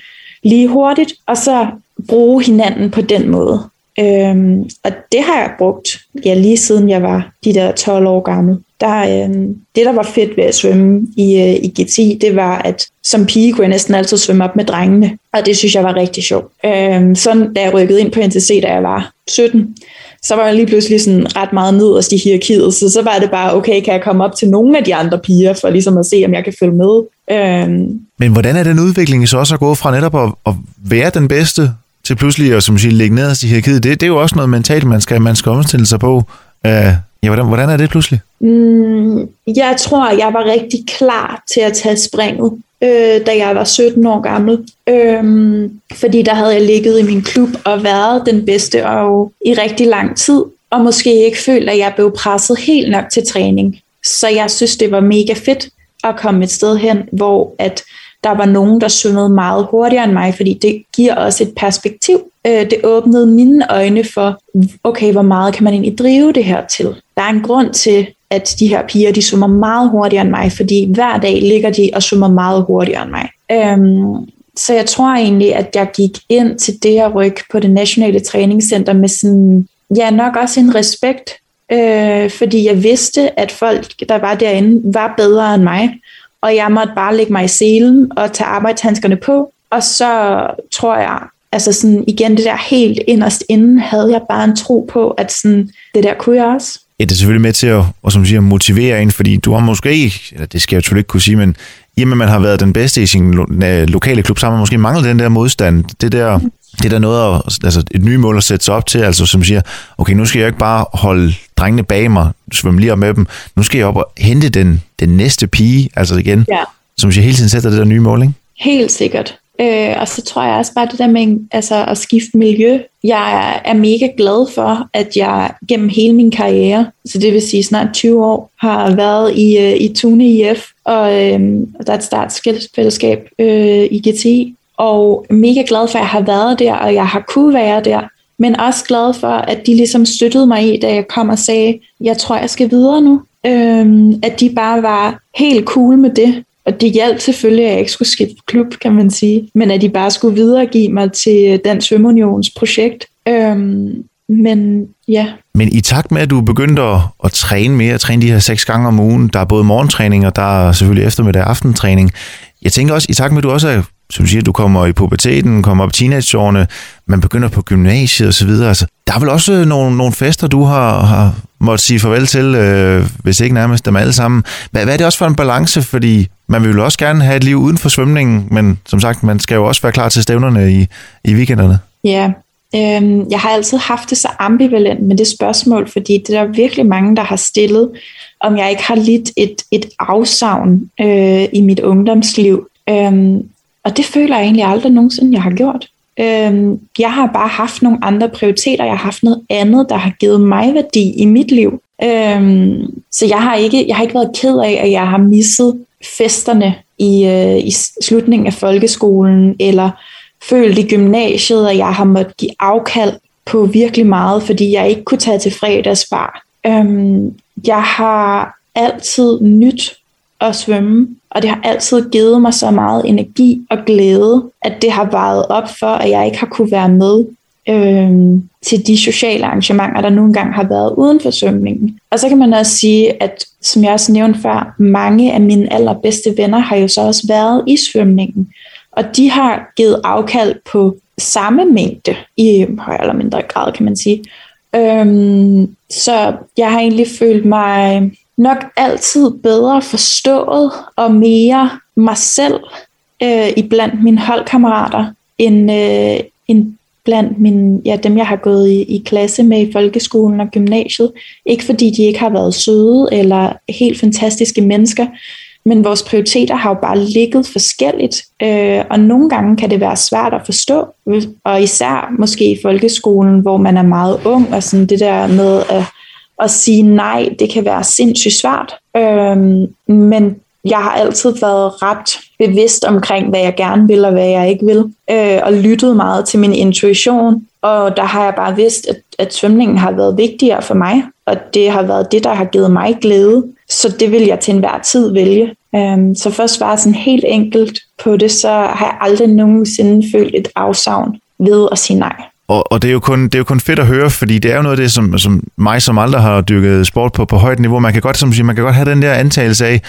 lige hurtigt, og så bruge hinanden på den måde. Øhm, og det har jeg brugt ja, lige siden jeg var de der 12 år gammel. Der, øhm, det, der var fedt ved at svømme i, øh, i GT, det var, at som pige kunne jeg næsten altid svømme op med drengene, og det synes jeg var rigtig sjovt. Øhm, sådan da jeg rykkede ind på NTC, da jeg var 17, så var jeg lige pludselig sådan ret meget nederst i hierarkiet, så så var det bare, okay, kan jeg komme op til nogle af de andre piger, for ligesom at se, om jeg kan følge med. Øhm, Men hvordan er den udvikling så også at gå fra netop at, at være den bedste, til pludselig at som siger, ligge ned i hierarkiet? Det, det er jo også noget mentalt, man skal, man skal omstille sig på. Uh, ja, hvordan, hvordan er det pludselig? Mm, jeg tror, jeg var rigtig klar til at tage springet, øh, da jeg var 17 år gammel. Øh, fordi der havde jeg ligget i min klub og været den bedste og i rigtig lang tid. Og måske ikke følt, at jeg blev presset helt nok til træning. Så jeg synes, det var mega fedt at komme et sted hen, hvor at der var nogen, der svømmede meget hurtigere end mig, fordi det giver også et perspektiv. Øh, det åbnede mine øjne for, okay, hvor meget kan man egentlig drive det her til? Der er en grund til, at de her piger, de svømmer meget hurtigere end mig, fordi hver dag ligger de og svømmer meget hurtigere end mig. Øhm, så jeg tror egentlig, at jeg gik ind til det her ryg på det nationale træningscenter med sådan, ja, nok også en respekt, øh, fordi jeg vidste, at folk, der var derinde, var bedre end mig, og jeg måtte bare lægge mig i selen og tage arbejdshandskerne på, og så tror jeg, altså sådan igen det der helt inderst inden, havde jeg bare en tro på, at sådan, det der kunne jeg også. Ja, det er selvfølgelig med til at, og som siger, motivere en, fordi du har måske, eller det skal jeg selvfølgelig ikke kunne sige, men jamen man har været den bedste i sin lo- lokale klub, så har man måske manglet den der modstand. Det der, det der noget, at, altså et nye mål at sætte sig op til, altså som siger, okay, nu skal jeg ikke bare holde drengene bag mig, svømme lige op med dem, nu skal jeg op og hente den, den næste pige, altså igen, Ja. som siger, hele tiden sætter det der nye mål, ikke? Helt sikkert. Øh, og så tror jeg også bare det der med altså, at skifte miljø. Jeg er mega glad for, at jeg gennem hele min karriere, så det vil sige snart 20 år, har været i, øh, i Tune IF, og øh, der er et startfællesskab øh, i GTI, og mega glad for, at jeg har været der, og jeg har kunne være der, men også glad for, at de ligesom støttede mig i, da jeg kom og sagde, jeg tror, jeg skal videre nu. Øhm, at de bare var helt cool med det. Og det hjalp selvfølgelig, at jeg ikke skulle skifte klub, kan man sige. Men at de bare skulle videregive mig til Dansk Svømmeunions projekt. Øhm, men ja, Men i takt med, at du begyndte at, at træne mere, at træne de her seks gange om ugen, der er både morgentræning, og der er selvfølgelig eftermiddag og aftentræning. Jeg tænker også, i takt med, at du også er, som du siger, du kommer i puberteten, kommer op i teenageårene, man begynder på gymnasiet osv. Altså, der er vel også øh, nogle, nogle fester, du har, har måttet sige farvel til, øh, hvis ikke nærmest dem alle sammen. Hvad, hvad er det også for en balance? Fordi man vil jo også gerne have et liv uden for svømningen, men som sagt, man skal jo også være klar til stævnerne i, i weekenderne. ja. Øhm, jeg har altid haft det så ambivalent med det spørgsmål, fordi det er der virkelig mange, der har stillet, om jeg ikke har lidt et, et afsavn øh, i mit ungdomsliv. Øhm, og det føler jeg egentlig aldrig nogensinde, jeg har gjort. Øhm, jeg har bare haft nogle andre prioriteter. Jeg har haft noget andet, der har givet mig værdi i mit liv. Øhm, så jeg har, ikke, jeg har ikke været ked af, at jeg har misset festerne i, øh, i slutningen af folkeskolen, eller følt i gymnasiet, at jeg har måttet give afkald på virkelig meget, fordi jeg ikke kunne tage til fredagsbar. Øhm, jeg har altid nyt at svømme, og det har altid givet mig så meget energi og glæde, at det har varet op for, at jeg ikke har kunne være med øhm, til de sociale arrangementer, der nogle gange har været uden for svømningen. Og så kan man også sige, at som jeg også nævnte før, mange af mine allerbedste venner har jo så også været i svømningen. Og de har givet afkald på samme mængde, i højere eller mindre grad, kan man sige. Øhm, så jeg har egentlig følt mig nok altid bedre forstået og mere mig selv øh, i blandt mine holdkammerater, end, øh, end blandt mine, ja, dem, jeg har gået i, i klasse med i folkeskolen og gymnasiet. Ikke fordi de ikke har været søde eller helt fantastiske mennesker, men vores prioriteter har jo bare ligget forskelligt, øh, og nogle gange kan det være svært at forstå, og især måske i folkeskolen, hvor man er meget ung, og sådan det der med at, at sige nej, det kan være sindssygt svært. øhm, men jeg har altid været ret bevidst omkring, hvad jeg gerne vil og hvad jeg ikke vil, øh, og lyttet meget til min intuition. Og der har jeg bare vidst, at, at svømningen har været vigtigere for mig, og det har været det, der har givet mig glæde. Så det vil jeg til enhver tid vælge. Øhm, så først var sådan helt enkelt på det, så har jeg aldrig nogensinde følt et afsavn ved at sige nej. Og, og det, er jo kun, det er jo kun fedt at høre, fordi det er jo noget af det, som, som mig som aldrig har dyrket sport på, på højt niveau. Man kan godt, som siger, man kan godt have den der antagelse af,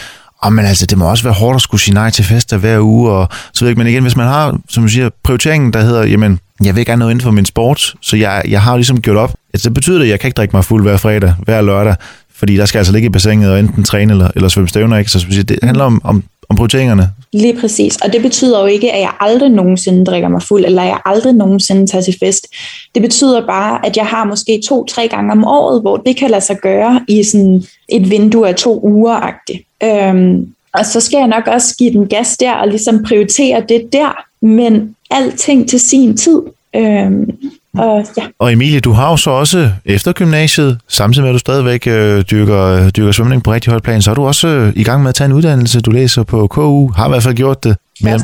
oh, men altså, det må også være hårdt at skulle sige nej til fester hver uge, og så ved jeg, men igen, hvis man har, som du siger, prioriteringen, der hedder, jamen, jeg vil gerne noget inden for min sport, så jeg, jeg har ligesom gjort op. Altså, det betyder, at jeg kan ikke drikke mig fuld hver fredag, hver lørdag, fordi der skal altså ligge i bassinet og enten træne eller, eller svømme stævner, ikke? Så det handler om, om, om prioriteringerne. Lige præcis, og det betyder jo ikke, at jeg aldrig nogensinde drikker mig fuld, eller jeg aldrig nogensinde tager til fest. Det betyder bare, at jeg har måske to-tre gange om året, hvor det kan lade sig gøre i sådan et vindue af to uger-agtigt. Øhm, og så skal jeg nok også give den gas der, og ligesom prioritere det der, men alting til sin tid. Øhm, og, ja. og Emilie, du har jo så også efter gymnasiet, samtidig med at du stadigvæk øh, dyrker, dyrker svømning på rigtig højt plan, så er du også øh, i gang med at tage en uddannelse. Du læser på KU, har i hvert fald gjort det. Men.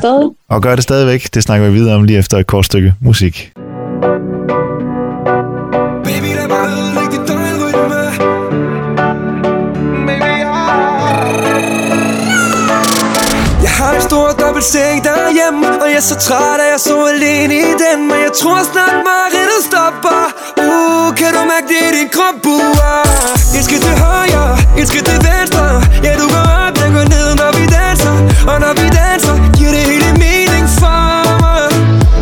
Og gør det stadigvæk. Det snakker vi videre om lige efter et kort stykke musik. Dobbeltseng derhjemme Og jeg er så træt at jeg så alene i den Men jeg tror snart mareridtet stopper. Uh, kan du mærke det i din krop, uh, Et skridt til højre, et skridt til venstre. Ja, du går op, jeg går ned, når vi danser. Og når vi danser, giver det hele mening for mig.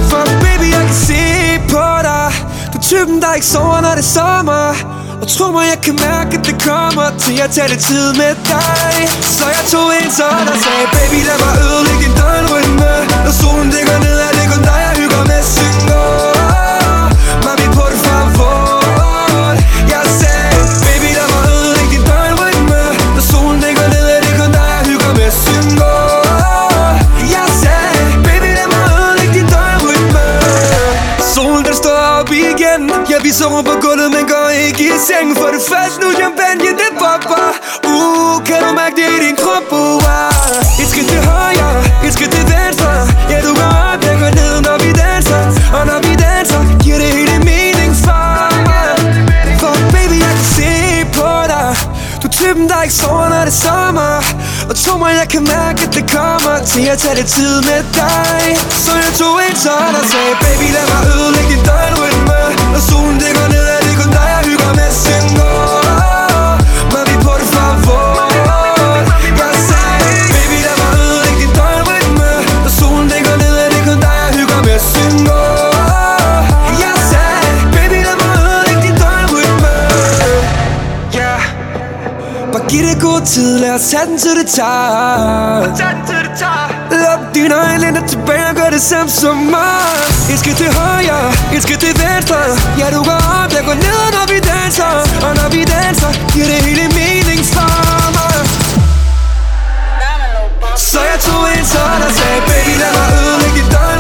For baby, jeg kan se på dig. Du er typen, der ikke sover, når det er sommer og tro mig, jeg kan mærke, at det kommer til at tage lidt tid med dig. Så jeg tog en sådan og sagde Baby, lad mig ødelægge din døgnrytme. Når solen dækker ned, er sengen For det første nu champagne, det popper Uh, kan du mærke det i din krop, uh Et skridt til højre, et skridt til venstre Ja, du går op, jeg går ned, når vi danser Og når vi danser, giver det hele mening for mig For baby, jeg kan se på dig Du er typen, der ikke sover, når det er sommer Og tro mig, jeg kan mærke, at det kommer Til at tage lidt tid med dig Så jeg tog en sådan og sagde Baby, lad mig ødelægge din døgnrytme Når solen det tid, lad os tage den til det tager. Luk dine øjne, læn dig tilbage og gør det samme som mig. Et skridt til højre, et skridt til venstre. Ja, du går op, jeg går ned, når vi danser. Og når vi danser, giver det hele mening for mig. Så jeg tog en sådan og sagde Baby, lad mig ødelægge dit døgnrytme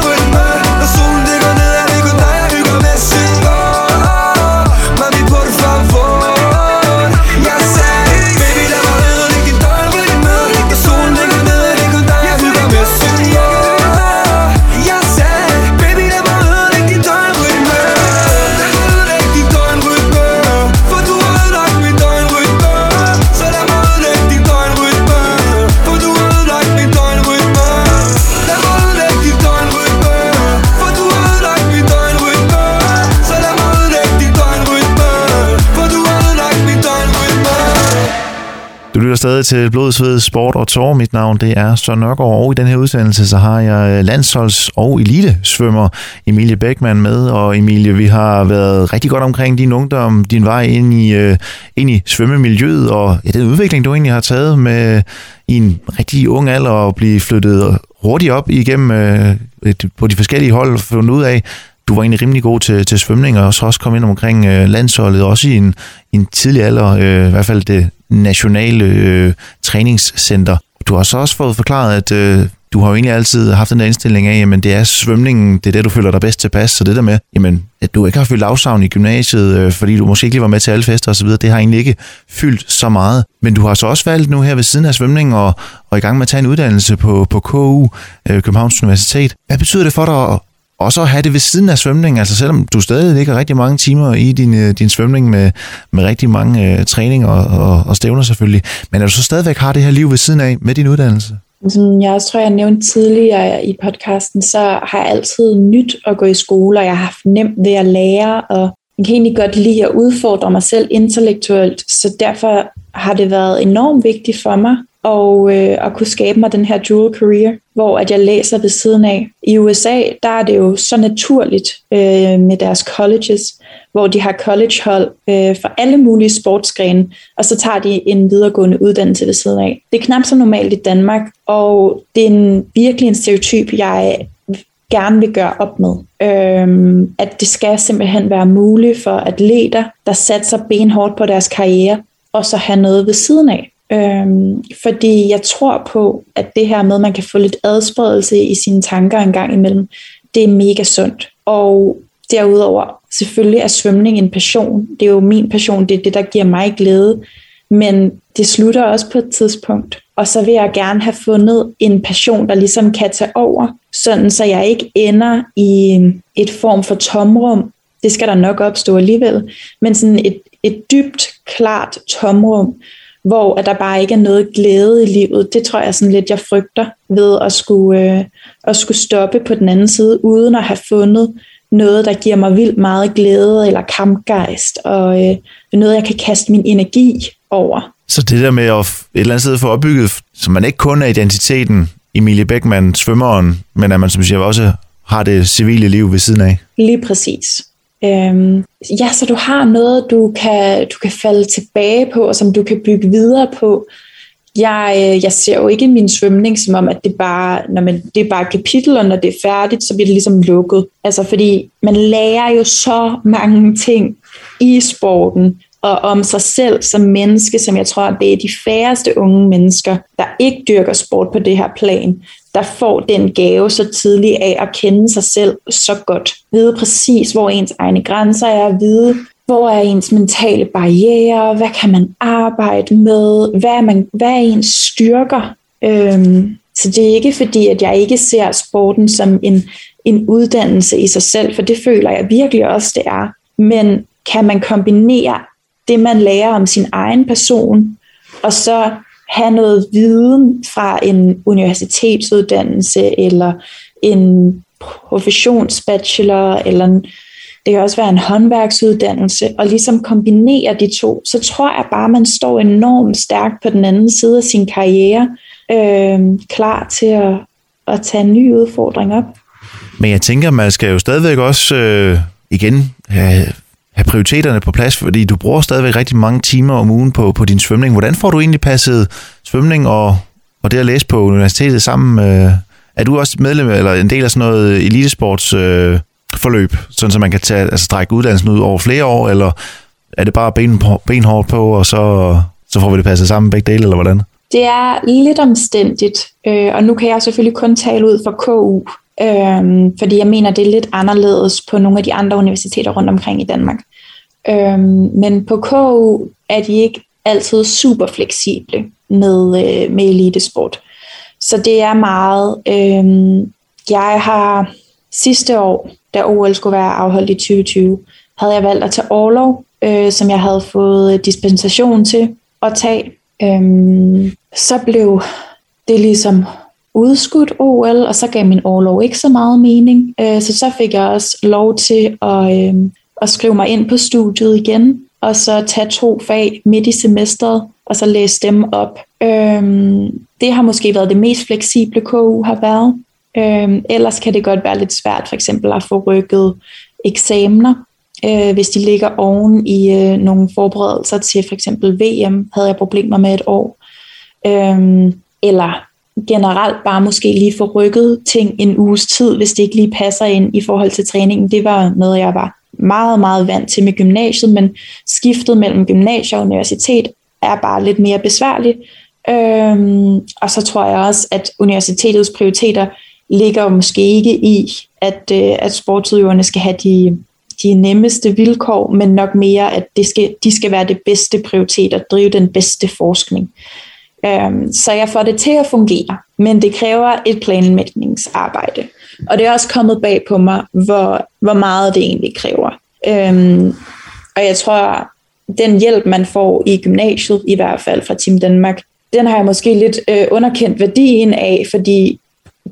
stadig til Blodsved, Sport og Tor. Mit navn det er Søren Nørgaard, og i den her udsendelse så har jeg landsholds- og elite-svømmer Emilie Beckmann med. Og Emilie, vi har været rigtig godt omkring din ungdom, din vej ind i, øh, ind i svømmemiljøet, og ja, den udvikling, du egentlig har taget med i en rigtig ung alder og blive flyttet hurtigt op igennem øh, et, på de forskellige hold og fundet ud af, du var egentlig rimelig god til, til svømning, og så også kom ind omkring øh, landsholdet, også i en, i en tidlig alder, øh, i hvert fald det nationale øh, træningscenter. Du har så også fået forklaret, at øh, du har jo egentlig altid haft den der indstilling af, jamen det er svømningen, det er det, du føler dig bedst tilpas. Så det der med, jamen, at du ikke har fyldt afsavn i gymnasiet, øh, fordi du måske ikke lige var med til alle fester osv., det har egentlig ikke fyldt så meget. Men du har så også valgt nu her ved siden af svømning og, og i gang med at tage en uddannelse på, på KU, øh, Københavns Universitet. Hvad betyder det for dig og så have det ved siden af svømning, altså selvom du stadig ligger rigtig mange timer i din, øh, din svømning med, med rigtig mange øh, træninger og, og, og stævner selvfølgelig, men at du så stadigvæk har det her liv ved siden af med din uddannelse? Som jeg også tror, jeg nævnte tidligere i podcasten, så har jeg altid nyt at gå i skole, og jeg har haft nemt ved at lære, og jeg kan egentlig godt lide at udfordre mig selv intellektuelt, så derfor har det været enormt vigtigt for mig og øh, at kunne skabe mig den her dual career, hvor at jeg læser ved siden af. I USA, der er det jo så naturligt øh, med deres colleges, hvor de har collegehold øh, for alle mulige sportsgrene, og så tager de en videregående uddannelse ved siden af. Det er knap så normalt i Danmark, og det er en, virkelig en stereotyp, jeg gerne vil gøre op med. Øhm, at det skal simpelthen være muligt for atleter, der satser benhårdt på deres karriere, og så have noget ved siden af. Øhm, fordi jeg tror på, at det her med, at man kan få lidt adspredelse i sine tanker en gang imellem, det er mega sundt. Og derudover, selvfølgelig er svømning en passion. Det er jo min passion, det er det, der giver mig glæde. Men det slutter også på et tidspunkt. Og så vil jeg gerne have fundet en passion, der ligesom kan tage over, sådan så jeg ikke ender i et form for tomrum. Det skal der nok opstå alligevel. Men sådan et, et dybt, klart tomrum, hvor at der bare ikke er noget glæde i livet. Det tror jeg sådan lidt, jeg frygter ved at skulle, øh, at skulle stoppe på den anden side, uden at have fundet noget, der giver mig vildt meget glæde eller kampgejst, og øh, noget, jeg kan kaste min energi over. Så det der med at et eller andet sted få opbygget, så man ikke kun er identiteten Emilie Beckmann, svømmeren, men at man som siger også har det civile liv ved siden af. Lige præcis. Øhm, ja, så du har noget, du kan, du kan falde tilbage på, og som du kan bygge videre på. Jeg, øh, jeg ser jo ikke min svømning som om, at det bare, når man, det er bare kapitel, og når det er færdigt, så bliver det ligesom lukket. Altså fordi man lærer jo så mange ting i sporten, og om sig selv som menneske, som jeg tror, det er de færreste unge mennesker, der ikke dyrker sport på det her plan, der får den gave så tidligt af at kende sig selv så godt. Vide præcis, hvor ens egne grænser er, vide, hvor er ens mentale barriere, hvad kan man arbejde med, hvad er, man, hvad er ens styrker. Øhm, så det er ikke fordi, at jeg ikke ser sporten som en, en uddannelse i sig selv, for det føler jeg virkelig også, det er. Men kan man kombinere det, man lærer om sin egen person, og så have noget viden fra en universitetsuddannelse, eller en professionsbachelor, eller en, det kan også være en håndværksuddannelse, og ligesom kombinere de to, så tror jeg bare, at man står enormt stærkt på den anden side af sin karriere, øh, klar til at, at tage en ny udfordring op. Men jeg tænker, man skal jo stadigvæk også øh, igen have have prioriteterne på plads, fordi du bruger stadigvæk rigtig mange timer om ugen på, på din svømning. Hvordan får du egentlig passet svømning og, og det at læse på universitetet sammen? Øh, er du også medlem eller en del af sådan noget elitesports øh, forløb, sådan så man kan tage, altså strække uddannelsen ud over flere år, eller er det bare ben, benhårdt på, og så, så får vi det passet sammen begge dele, eller hvordan? Det er lidt omstændigt, øh, og nu kan jeg selvfølgelig kun tale ud for KU, Øhm, fordi jeg mener, det er lidt anderledes på nogle af de andre universiteter rundt omkring i Danmark. Øhm, men på KU er de ikke altid super fleksible med, øh, med elitesport. Så det er meget... Øh, jeg har sidste år, da OL skulle være afholdt i 2020, havde jeg valgt at tage overlov, øh, som jeg havde fået øh, dispensation til at tage. Øhm, så blev det ligesom udskudt OL, og så gav min overlov ikke så meget mening. Øh, så så fik jeg også lov til at, øh, at skrive mig ind på studiet igen, og så tage to fag midt i semesteret. og så læse dem op. Øhm, det har måske været det mest fleksible KU har været. Øhm, ellers kan det godt være lidt svært for eksempel at få rykket eksamener, øh, hvis de ligger oven i øh, nogle forberedelser til for eksempel VM, havde jeg problemer med et år. Øhm, eller generelt bare måske lige få rykket ting en uges tid, hvis det ikke lige passer ind i forhold til træningen. Det var noget, jeg var meget, meget vant til med gymnasiet, men skiftet mellem gymnasiet og universitet er bare lidt mere besværligt. Øhm, og så tror jeg også, at universitetets prioriteter ligger måske ikke i, at, øh, at sportsudøverne skal have de, de nemmeste vilkår, men nok mere, at det skal, de skal være det bedste prioritet og drive den bedste forskning. Øhm, så jeg får det til at fungere, men det kræver et planlægningsarbejde. Og det er også kommet bag på mig, hvor, hvor meget det egentlig kræver. Øhm, og jeg tror, den hjælp, man får i gymnasiet, i hvert fald fra Team Danmark, den har jeg måske lidt øh, underkendt værdien af, fordi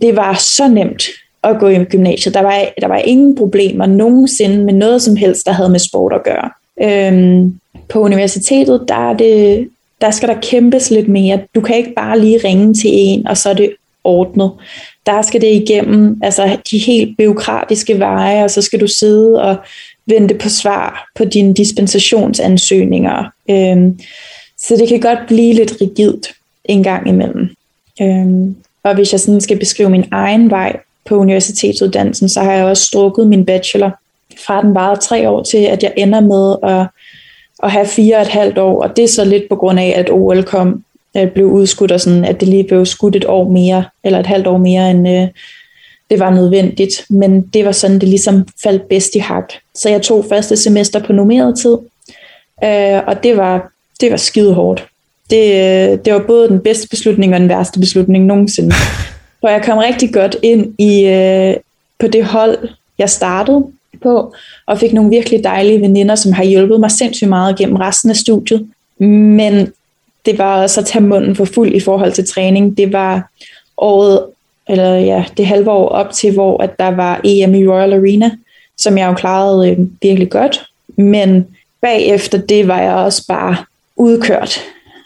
det var så nemt at gå i gymnasiet. Der var, der var ingen problemer nogensinde med noget som helst, der havde med sport at gøre. Øhm, på universitetet, der, er det, der skal der kæmpes lidt mere. Du kan ikke bare lige ringe til en, og så er det ordnet. Der skal det igennem altså de helt byråkratiske veje, og så skal du sidde og vente på svar på dine dispensationsansøgninger. Øhm, så det kan godt blive lidt rigidt en gang imellem. Øhm, og hvis jeg sådan skal beskrive min egen vej på universitetsuddannelsen, så har jeg også strukket min bachelor fra den varede tre år til, at jeg ender med at, at have fire og et halvt år. Og det er så lidt på grund af, at OL kom, at blev udskudt, og sådan, at det lige blev skudt et år mere, eller et halvt år mere, end øh, det var nødvendigt. Men det var sådan, det ligesom faldt bedst i hak. Så jeg tog første semester på nummeret tid, øh, og det var, det var skide hårdt. Det, øh, det var både den bedste beslutning og den værste beslutning nogensinde. For jeg kom rigtig godt ind i øh, på det hold, jeg startede på, og fik nogle virkelig dejlige veninder, som har hjulpet mig sindssygt meget gennem resten af studiet. Men det var også at tage munden for fuld i forhold til træning. Det var året, eller ja, det halve år op til, hvor at der var EM i Royal Arena, som jeg jo klarede øh, virkelig godt. Men bagefter det var jeg også bare udkørt.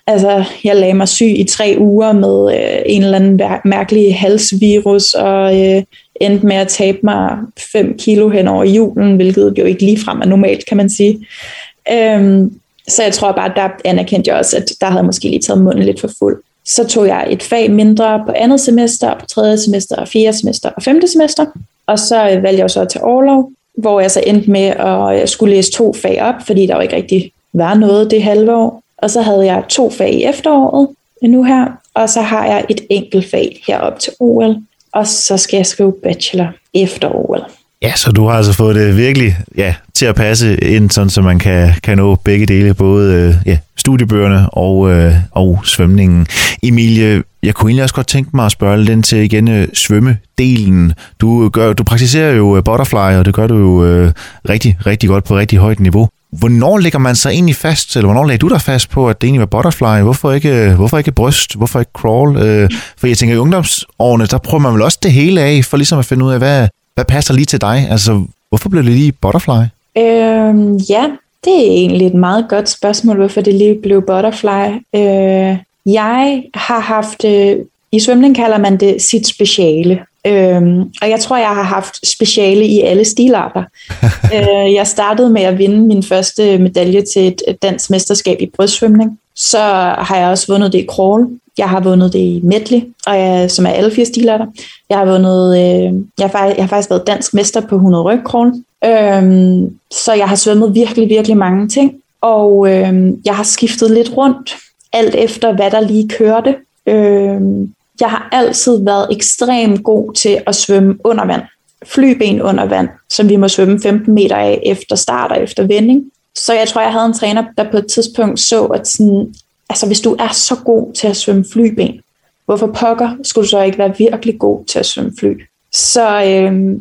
Altså, jeg lagde mig syg i tre uger med øh, en eller anden mærkelig halsvirus, og øh, endte med at tabe mig 5 kilo hen over julen, hvilket jo ikke ligefrem er normalt, kan man sige. Øhm, så jeg tror bare, der anerkendte jeg også, at der havde jeg måske lige taget munden lidt for fuld. Så tog jeg et fag mindre på andet semester, på tredje semester, og fjerde semester og femte semester. Og så øh, valgte jeg så at tage overlov, hvor jeg så endte med at øh, skulle læse to fag op, fordi der jo ikke rigtig var noget det halve år. Og så havde jeg to fag i efteråret øh, nu her, og så har jeg et enkelt fag herop til OL, og så skal jeg skrive bachelor efter OL. Ja, så du har altså fået det virkelig ja, til at passe ind, sådan så man kan, kan nå begge dele, både øh, ja, studiebøgerne og, øh, og svømningen. Emilie, jeg kunne egentlig også godt tænke mig at spørge lidt ind til igen øh, svømmedelen. Du, øh, gør, du praktiserer jo øh, butterfly, og det gør du jo øh, rigtig, rigtig godt på rigtig højt niveau. Hvornår ligger man sig egentlig fast, eller hvornår lagde du dig fast på, at det egentlig var butterfly? Hvorfor ikke, øh, hvorfor ikke bryst? Hvorfor ikke crawl? Øh, for jeg tænker, i ungdomsårene, der prøver man vel også det hele af, for ligesom at finde ud af, hvad, hvad passer lige til dig? Altså, hvorfor blev det lige butterfly? Øhm, ja, det er egentlig et meget godt spørgsmål, hvorfor det lige blev butterfly. Øh, jeg har haft, øh, i svømning kalder man det sit speciale. Øhm, og jeg tror, jeg har haft speciale i alle stilarter. øh, jeg startede med at vinde min første medalje til et, dansk mesterskab i brystsvømning. Så har jeg også vundet det i crawl. Jeg har vundet det i medley, og jeg, som er alle fire stilarter. Jeg har vundet, øh, jeg, har, jeg har faktisk været dansk mester på 100 ryg crawl. Øhm, så jeg har svømmet virkelig, virkelig mange ting. Og øh, jeg har skiftet lidt rundt, alt efter hvad der lige kørte. Øh, jeg har altid været ekstremt god til at svømme under vand. Flyben under vand, som vi må svømme 15 meter af efter start og efter vending. Så jeg tror, jeg havde en træner, der på et tidspunkt så, at sådan, altså, hvis du er så god til at svømme flyben, hvorfor pokker skulle du så ikke være virkelig god til at svømme fly? Så øh,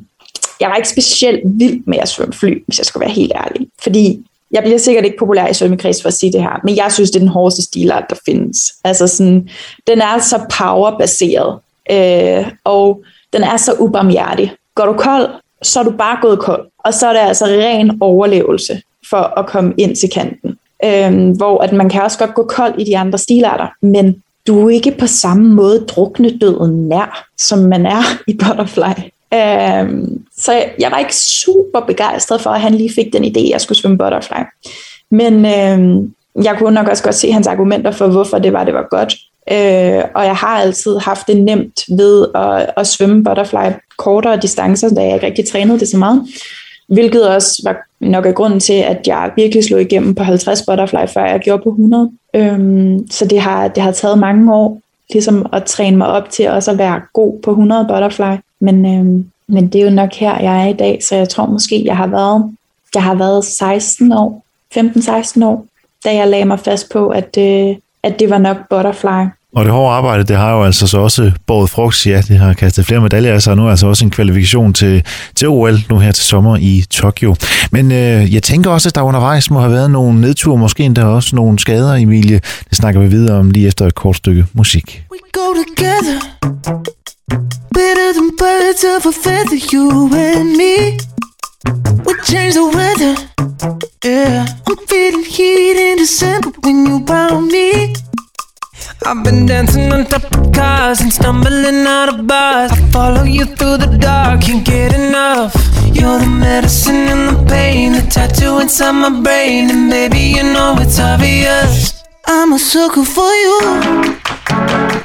jeg var ikke specielt vild med at svømme fly, hvis jeg skal være helt ærlig. Fordi jeg bliver sikkert ikke populær i svømmekreds for at sige det her, men jeg synes, det er den hårdeste stilart, der findes. Altså sådan, den er så powerbaseret, øh, og den er så ubarmhjertig. Går du kold, så er du bare gået kold, og så er det altså ren overlevelse for at komme ind til kanten. øh, hvor at man kan også godt gå kold i de andre stilarter, men du er ikke på samme måde drukne døden nær, som man er i Butterfly. Øh, så jeg, jeg var ikke super begejstret for, at han lige fik den idé, at jeg skulle svømme Butterfly. Men øh, jeg kunne nok også godt se hans argumenter for, hvorfor det var, det var godt. Øh, og jeg har altid haft det nemt ved at, at svømme butterfly kortere distancer, da jeg ikke rigtig trænede det så meget. Hvilket også var nok af grunden til, at jeg virkelig slog igennem på 50 butterfly, før jeg gjorde på 100. Øhm, så det har, det har taget mange år ligesom at træne mig op til også at være god på 100 butterfly. Men, øhm, men det er jo nok her, jeg er i dag, så jeg tror måske, jeg har været, jeg har været 16 år, 15-16 år, da jeg lagde mig fast på, at, øh, at det var nok butterfly. Og det hårde arbejde, det har jo altså så også båret frugt. Ja, det har kastet flere medaljer, så nu er altså også en kvalifikation til, til OL nu her til sommer i Tokyo. Men øh, jeg tænker også, at der undervejs må have været nogle nedture, måske endda også nogle skader, Emilie. Det snakker vi videre om lige efter et kort stykke musik. We go together, better than birds of a feather, you and me. We change the weather, yeah. I'm feeling heat in December when you found me. I've been dancing on top of cars and stumbling out of bars. I follow you through the dark, can't get enough. You're the medicine and the pain, the tattoo inside my brain, and baby, you know it's obvious. I'm a sucker for you.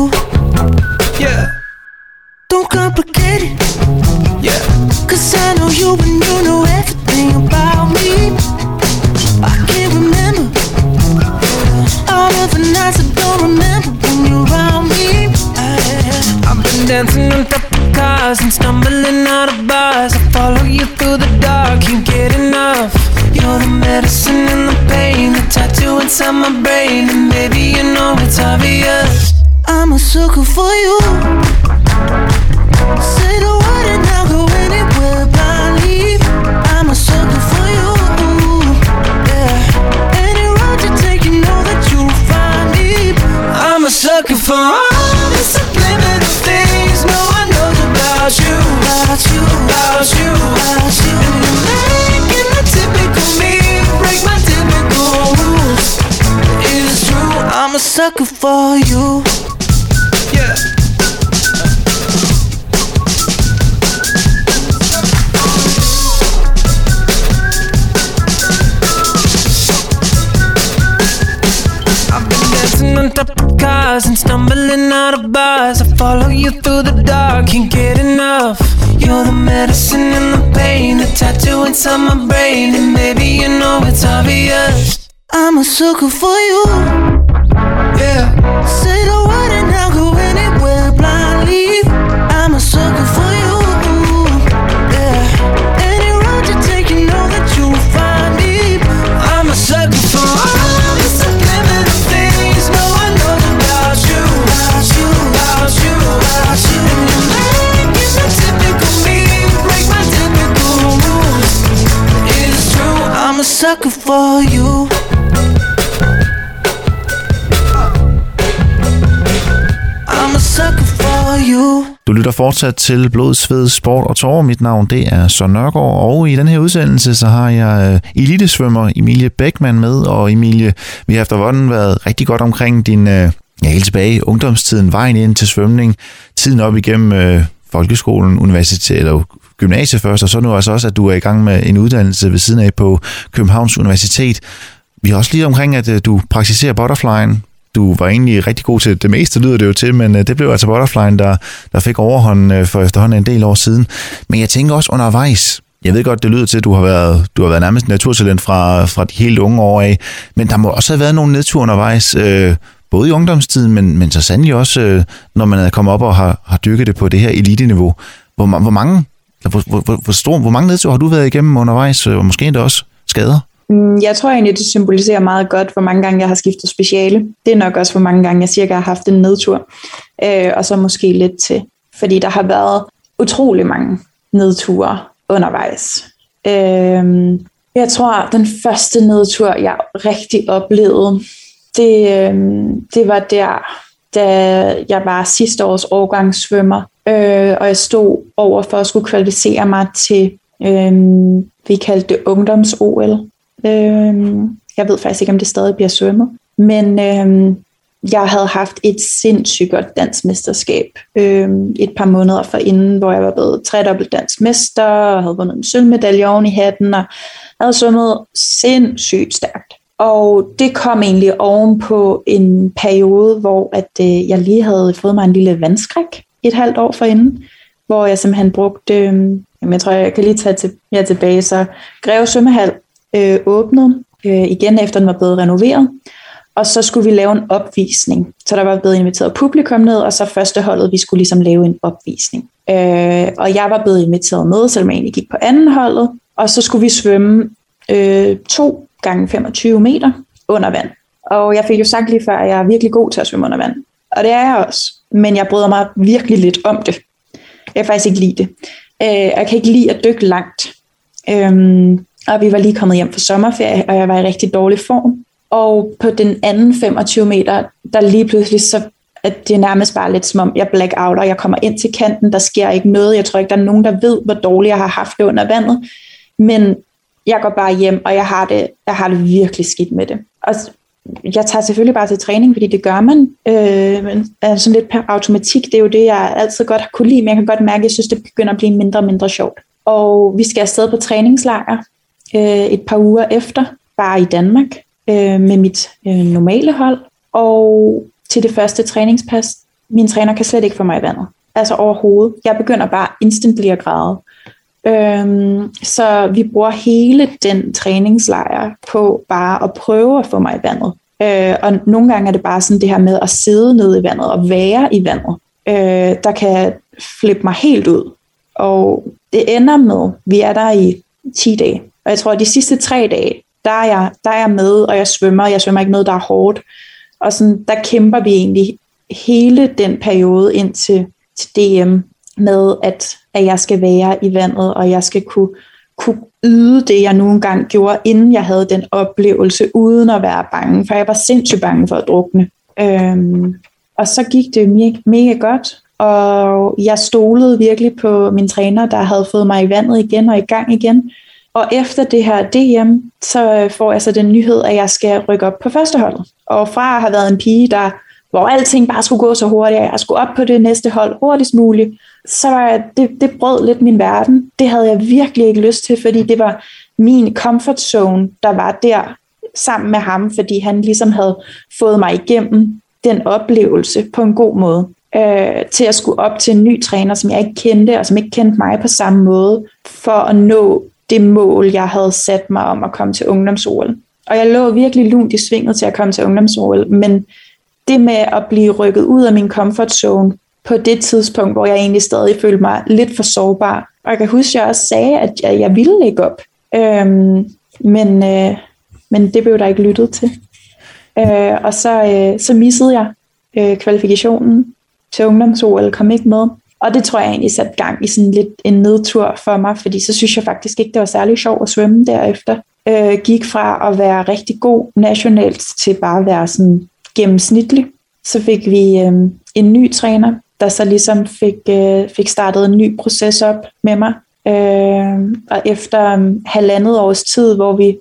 sucker for you. Yeah. I've been dancing on top of cars and stumbling out of bars. I follow you through the dark, can't get enough. You're the medicine and the pain, the tattoo inside my brain, and maybe you know it's obvious. I'm a sucker for sucker for you. I'm a sucker for you. Du lytter fortsat til Blod, Sved, Sport og Tårer. Mit navn det er Søren Nørgaard, og i den her udsendelse så har jeg øh, elitesvømmer Emilie Beckmann med. Og Emilie, vi har efterhånden været rigtig godt omkring din, øh, ja helt tilbage ungdomstiden, vejen ind til svømning, tiden op igennem øh, folkeskolen, universitet eller gymnasiet først, og så nu altså også, at du er i gang med en uddannelse ved siden af på Københavns Universitet. Vi har også lige omkring, at øh, du praktiserer butterflyen. Du var egentlig rigtig god til det meste, lyder det jo til, men øh, det blev altså butterflyen, der, der fik overhånden øh, for efterhånden en del år siden. Men jeg tænker også undervejs, jeg ved godt, det lyder til, at du har været, du har været nærmest naturtalent fra, fra de helt unge år af, men der må også have været nogle nedture undervejs, øh, både i ungdomstiden, men, men så sandelig også, øh, når man er kommet op og har, har dykket det på det her elite-niveau. Hvor, hvor mange, hvor, hvor, hvor, hvor, stor, hvor mange nedture har du været igennem undervejs, øh, og måske endda også skader? Mm, jeg tror egentlig, det symboliserer meget godt, hvor mange gange jeg har skiftet speciale. Det er nok også, hvor mange gange jeg cirka har haft en nedtur. Øh, og så måske lidt til. Fordi der har været utrolig mange nedture undervejs. Øh, jeg tror, den første nedtur, jeg rigtig oplevede, det, øh, det var der, da jeg var sidste års årgangssvømmer, øh, og jeg stod over for at skulle kvalificere mig til, øh, vi kaldte det ungdoms-OL. Øh, jeg ved faktisk ikke, om det stadig bliver svømmet, men øh, jeg havde haft et sindssygt godt dansmesterskab øh, et par måneder forinden, hvor jeg var blevet tredobbelt dansk mester, og havde vundet en sølvmedalje oven i hatten, og havde svømmet sindssygt stærkt. Og det kom egentlig oven på en periode, hvor at, øh, jeg lige havde fået mig en lille vandskræk et halvt år forinden, hvor jeg simpelthen brugte, øh, jamen jeg tror, jeg kan lige tage til, jer tilbage, så Greve Sømmehal øh, åbnede øh, igen, efter den var blevet renoveret, og så skulle vi lave en opvisning. Så der var blevet inviteret publikum ned, og så første holdet, vi skulle ligesom lave en opvisning. Øh, og jeg var blevet inviteret med, selvom jeg egentlig gik på anden holdet, og så skulle vi svømme øh, to gange 25 meter under vand. Og jeg fik jo sagt lige før, at jeg er virkelig god til at svømme under vand. Og det er jeg også. Men jeg bryder mig virkelig lidt om det. Jeg kan faktisk ikke lide det. Øh, jeg kan ikke lide at dykke langt. Øhm, og vi var lige kommet hjem fra sommerferie, og jeg var i rigtig dårlig form. Og på den anden 25 meter, der lige pludselig så at det er nærmest bare lidt som om, jeg black out, og jeg kommer ind til kanten, der sker ikke noget. Jeg tror ikke, der er nogen, der ved, hvor dårligt jeg har haft det under vandet. Men jeg går bare hjem, og jeg har det, jeg har det virkelig skidt med det. Og jeg tager selvfølgelig bare til træning, fordi det gør man. Øh, men altså sådan lidt per automatik, det er jo det, jeg altid godt har kunne lide, men jeg kan godt mærke, at jeg synes, det begynder at blive mindre og mindre sjovt. Og vi skal afsted på træningslejr øh, et par uger efter, bare i Danmark, øh, med mit øh, normale hold. Og til det første træningspas, min træner kan slet ikke få mig i vandet. Altså overhovedet. Jeg begynder bare instantly at græde. Øhm, så vi bruger hele den træningslejr på bare at prøve at få mig i vandet. Øh, og nogle gange er det bare sådan det her med at sidde nede i vandet og være i vandet, øh, der kan flippe mig helt ud. Og det ender med, vi er der i 10 dage. Og jeg tror, at de sidste tre dage, der er, jeg, der er jeg med, og jeg svømmer. Jeg svømmer ikke noget, der er hårdt. Og sådan, der kæmper vi egentlig hele den periode ind til, til DM med, at, at jeg skal være i vandet, og jeg skal kunne, kunne yde det, jeg nogle gange gjorde, inden jeg havde den oplevelse, uden at være bange, for jeg var sindssygt bange for at drukne. Øhm, og så gik det mega, mega godt, og jeg stolede virkelig på min træner, der havde fået mig i vandet igen og i gang igen. Og efter det her DM, så får jeg så den nyhed, at jeg skal rykke op på førsteholdet. Og fra at have været en pige, der, hvor alting bare skulle gå så hurtigt, og jeg skulle op på det næste hold hurtigst muligt, så var jeg, det, det brød lidt min verden. Det havde jeg virkelig ikke lyst til, fordi det var min comfort zone, der var der sammen med ham, fordi han ligesom havde fået mig igennem den oplevelse på en god måde. Øh, til at skulle op til en ny træner, som jeg ikke kendte, og som ikke kendte mig på samme måde, for at nå det mål, jeg havde sat mig om at komme til ungdoms -OL. Og jeg lå virkelig lunt i svinget til at komme til ungdoms men det med at blive rykket ud af min comfort zone på det tidspunkt, hvor jeg egentlig stadig følte mig lidt for sårbar. Og jeg kan huske, at jeg også sagde, at jeg, jeg ville ikke op. Øhm, men, øh, men det blev der ikke lyttet til. Øh, og så, øh, så missede jeg øh, kvalifikationen til ungdoms-OL, kom ikke med. Og det tror jeg egentlig satte gang i sådan lidt en nedtur for mig, fordi så synes jeg faktisk ikke, det var særlig sjovt at svømme derefter. Øh, gik fra at være rigtig god nationalt til bare at være sådan gennemsnitlig. Så fik vi øh, en ny træner, der så ligesom fik, øh, fik startet en ny proces op med mig. Øh, og efter øh, halvandet års tid, hvor vi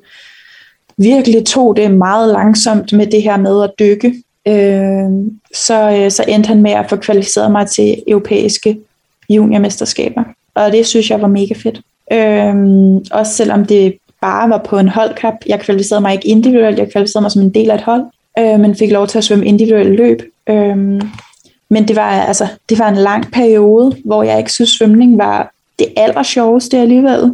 virkelig tog det meget langsomt med det her med at dykke, øh, så, øh, så endte han med at få kvalificeret mig til europæiske juniormesterskaber. Og det synes jeg var mega fedt. Øh, også selvom det bare var på en holdkap. Jeg kvalificerede mig ikke individuelt, jeg kvalificerede mig som en del af et hold, øh, men fik lov til at svømme individuelle løb. Øh, men det var, altså, det var en lang periode, hvor jeg ikke synes, svømning var det aller sjoveste alligevel.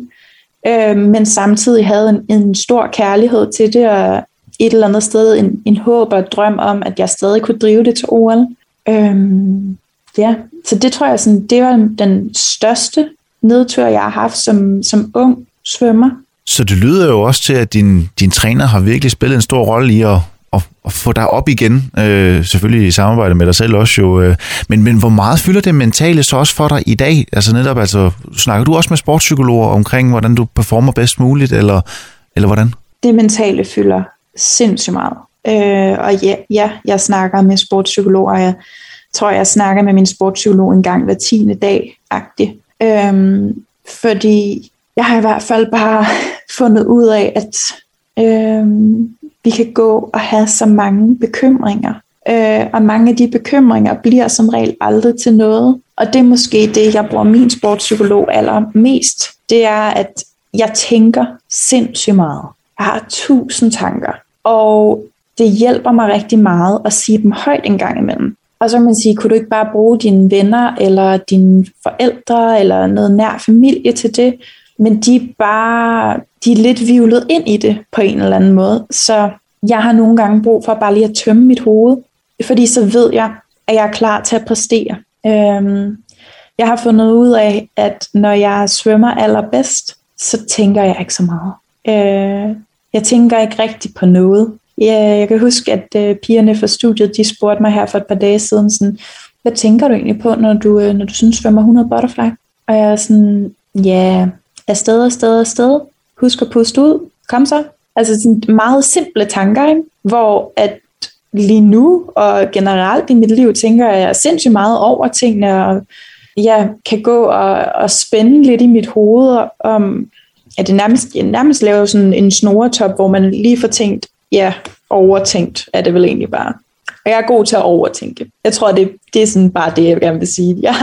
Øh, men samtidig havde en, en stor kærlighed til det, og et eller andet sted en, en håb og drøm om, at jeg stadig kunne drive det til OL. Øhm, ja, så det tror jeg, sådan, det var den største nedtur, jeg har haft som, som ung svømmer. Så det lyder jo også til, at din, din træner har virkelig spillet en stor rolle i at, at, at få dig op igen, øh, selvfølgelig i samarbejde med dig selv også jo. Øh. Men, men hvor meget fylder det mentale så også for dig i dag? Altså netop, altså, snakker du også med sportspsykologer omkring, hvordan du performer bedst muligt, eller, eller hvordan? Det mentale fylder sindssygt meget. Øh, og ja, ja, jeg snakker med sportspsykologer. Jeg tror, jeg snakker med min sportspsykolog en gang hver tiende dag. -agtigt. Øhm, fordi jeg har i hvert fald bare fundet ud af, at øhm, vi kan gå og have så mange bekymringer. Øh, og mange af de bekymringer bliver som regel aldrig til noget. Og det er måske det, jeg bruger min sportspsykolog allermest. Det er, at jeg tænker sindssygt meget. Jeg har tusind tanker. Og det hjælper mig rigtig meget at sige dem højt en gang imellem. Og så kan man sige, kunne du ikke bare bruge dine venner, eller dine forældre, eller noget nær familie til det? Men de er bare, de er lidt vivlet ind i det på en eller anden måde. Så jeg har nogle gange brug for bare lige at tømme mit hoved, fordi så ved jeg, at jeg er klar til at præstere. Øhm, jeg har fundet ud af, at når jeg svømmer allerbedst, så tænker jeg ikke så meget. Øh, jeg tænker ikke rigtig på noget. Jeg, jeg kan huske, at øh, pigerne fra studiet, de spurgte mig her for et par dage siden, sådan, hvad tænker du egentlig på, når du, øh, når du synes, svømmer 100 butterfly? Og jeg er sådan, ja, afsted, afsted, afsted. Husk at puste ud. Kom så. Altså sådan meget simple tanker, ikke? hvor at lige nu og generelt i mit liv tænker jeg sindssygt meget over tingene, og jeg kan gå og, og spænde lidt i mit hoved om, at det nærmest, jeg nærmest laver sådan en snoretop, hvor man lige får tænkt, ja, overtænkt er det vel egentlig bare. Og jeg er god til at overtænke. Jeg tror, det, det er sådan bare det, jeg gerne vil sige. Jeg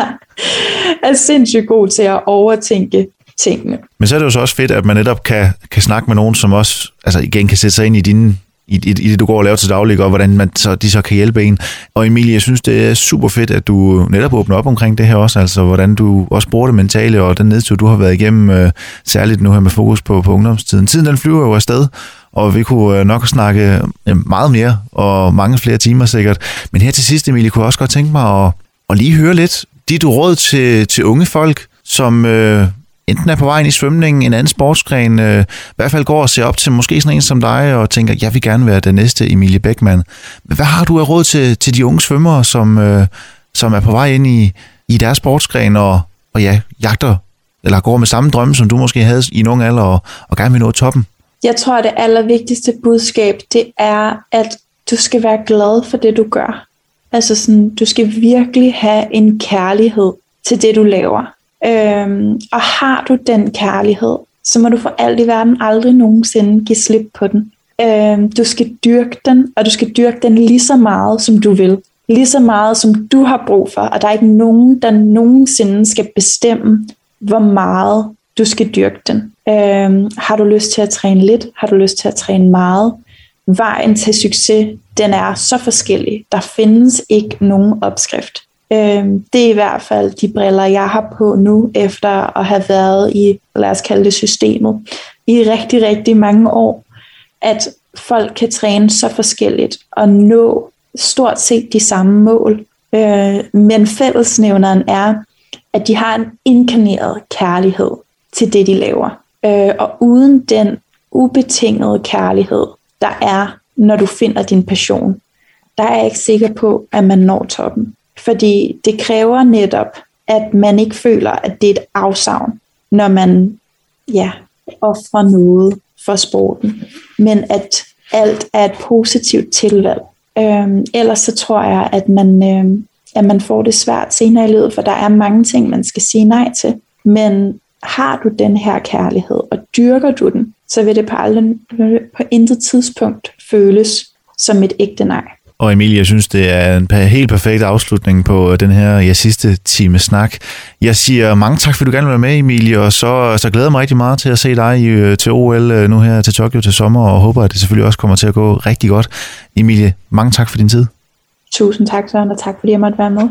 er sindssygt god til at overtænke tingene. Men så er det jo så også fedt, at man netop kan, kan snakke med nogen, som også altså igen kan sætte sig ind i dine i, i, i det, du går og laver til daglig, og hvordan man, så, de så kan hjælpe en. Og Emilie, jeg synes, det er super fedt, at du netop åbner op omkring det her også, altså hvordan du også bruger det mentale, og den nedtur, du har været igennem, øh, særligt nu her med fokus på, på ungdomstiden. Tiden den flyver jo afsted, og vi kunne øh, nok snakke øh, meget mere, og mange flere timer sikkert. Men her til sidst, Emilie, kunne jeg også godt tænke mig at, at lige høre lidt dit råd til, til unge folk, som øh, enten er på vej ind i svømningen, en anden sportsgren, øh, i hvert fald går og ser op til måske sådan en som dig, og tænker, jeg vil gerne være den næste Emilie Beckmann. Men hvad har du af råd til, til de unge svømmere, som, øh, som er på vej ind i, i deres sportsgren, og, og ja, jagter, eller går med samme drømme, som du måske havde i en ung alder, og, og gerne vil nå toppen? Jeg tror, at det allervigtigste budskab, det er, at du skal være glad for det, du gør. Altså sådan, du skal virkelig have en kærlighed til det, du laver. Øhm, og har du den kærlighed, så må du for alt i verden aldrig nogensinde give slip på den. Øhm, du skal dyrke den, og du skal dyrke den lige så meget, som du vil. Lige så meget, som du har brug for. Og der er ikke nogen, der nogensinde skal bestemme, hvor meget du skal dyrke den. Øhm, har du lyst til at træne lidt? Har du lyst til at træne meget? Vejen til succes, den er så forskellig. Der findes ikke nogen opskrift. Øhm, det er i hvert fald de briller, jeg har på nu, efter at have været i, lad os kalde det systemet, i rigtig, rigtig mange år, at folk kan træne så forskelligt og nå stort set de samme mål. Øh, men fællesnævneren er, at de har en inkarneret kærlighed til det, de laver. Øh, og uden den ubetingede kærlighed, der er, når du finder din passion, der er jeg ikke sikker på, at man når toppen. Fordi det kræver netop, at man ikke føler, at det er et afsavn, når man ja, offrer noget for sporten. Men at alt er et positivt tilvalg. Øhm, ellers så tror jeg, at man, øhm, at man får det svært senere i livet, for der er mange ting, man skal sige nej til. Men har du den her kærlighed, og dyrker du den, så vil det på, aldrig, på intet tidspunkt føles som et ægte nej. Og Emilie, jeg synes, det er en helt perfekt afslutning på øh, den her ja, sidste time snak. Jeg siger mange tak, fordi du gerne vil være med, Emilie, og så, så glæder jeg mig rigtig meget til at se dig i, til OL øh, nu her til Tokyo til sommer, og håber, at det selvfølgelig også kommer til at gå rigtig godt. Emilie, mange tak for din tid. Tusind tak, Søren, og tak fordi jeg måtte være med.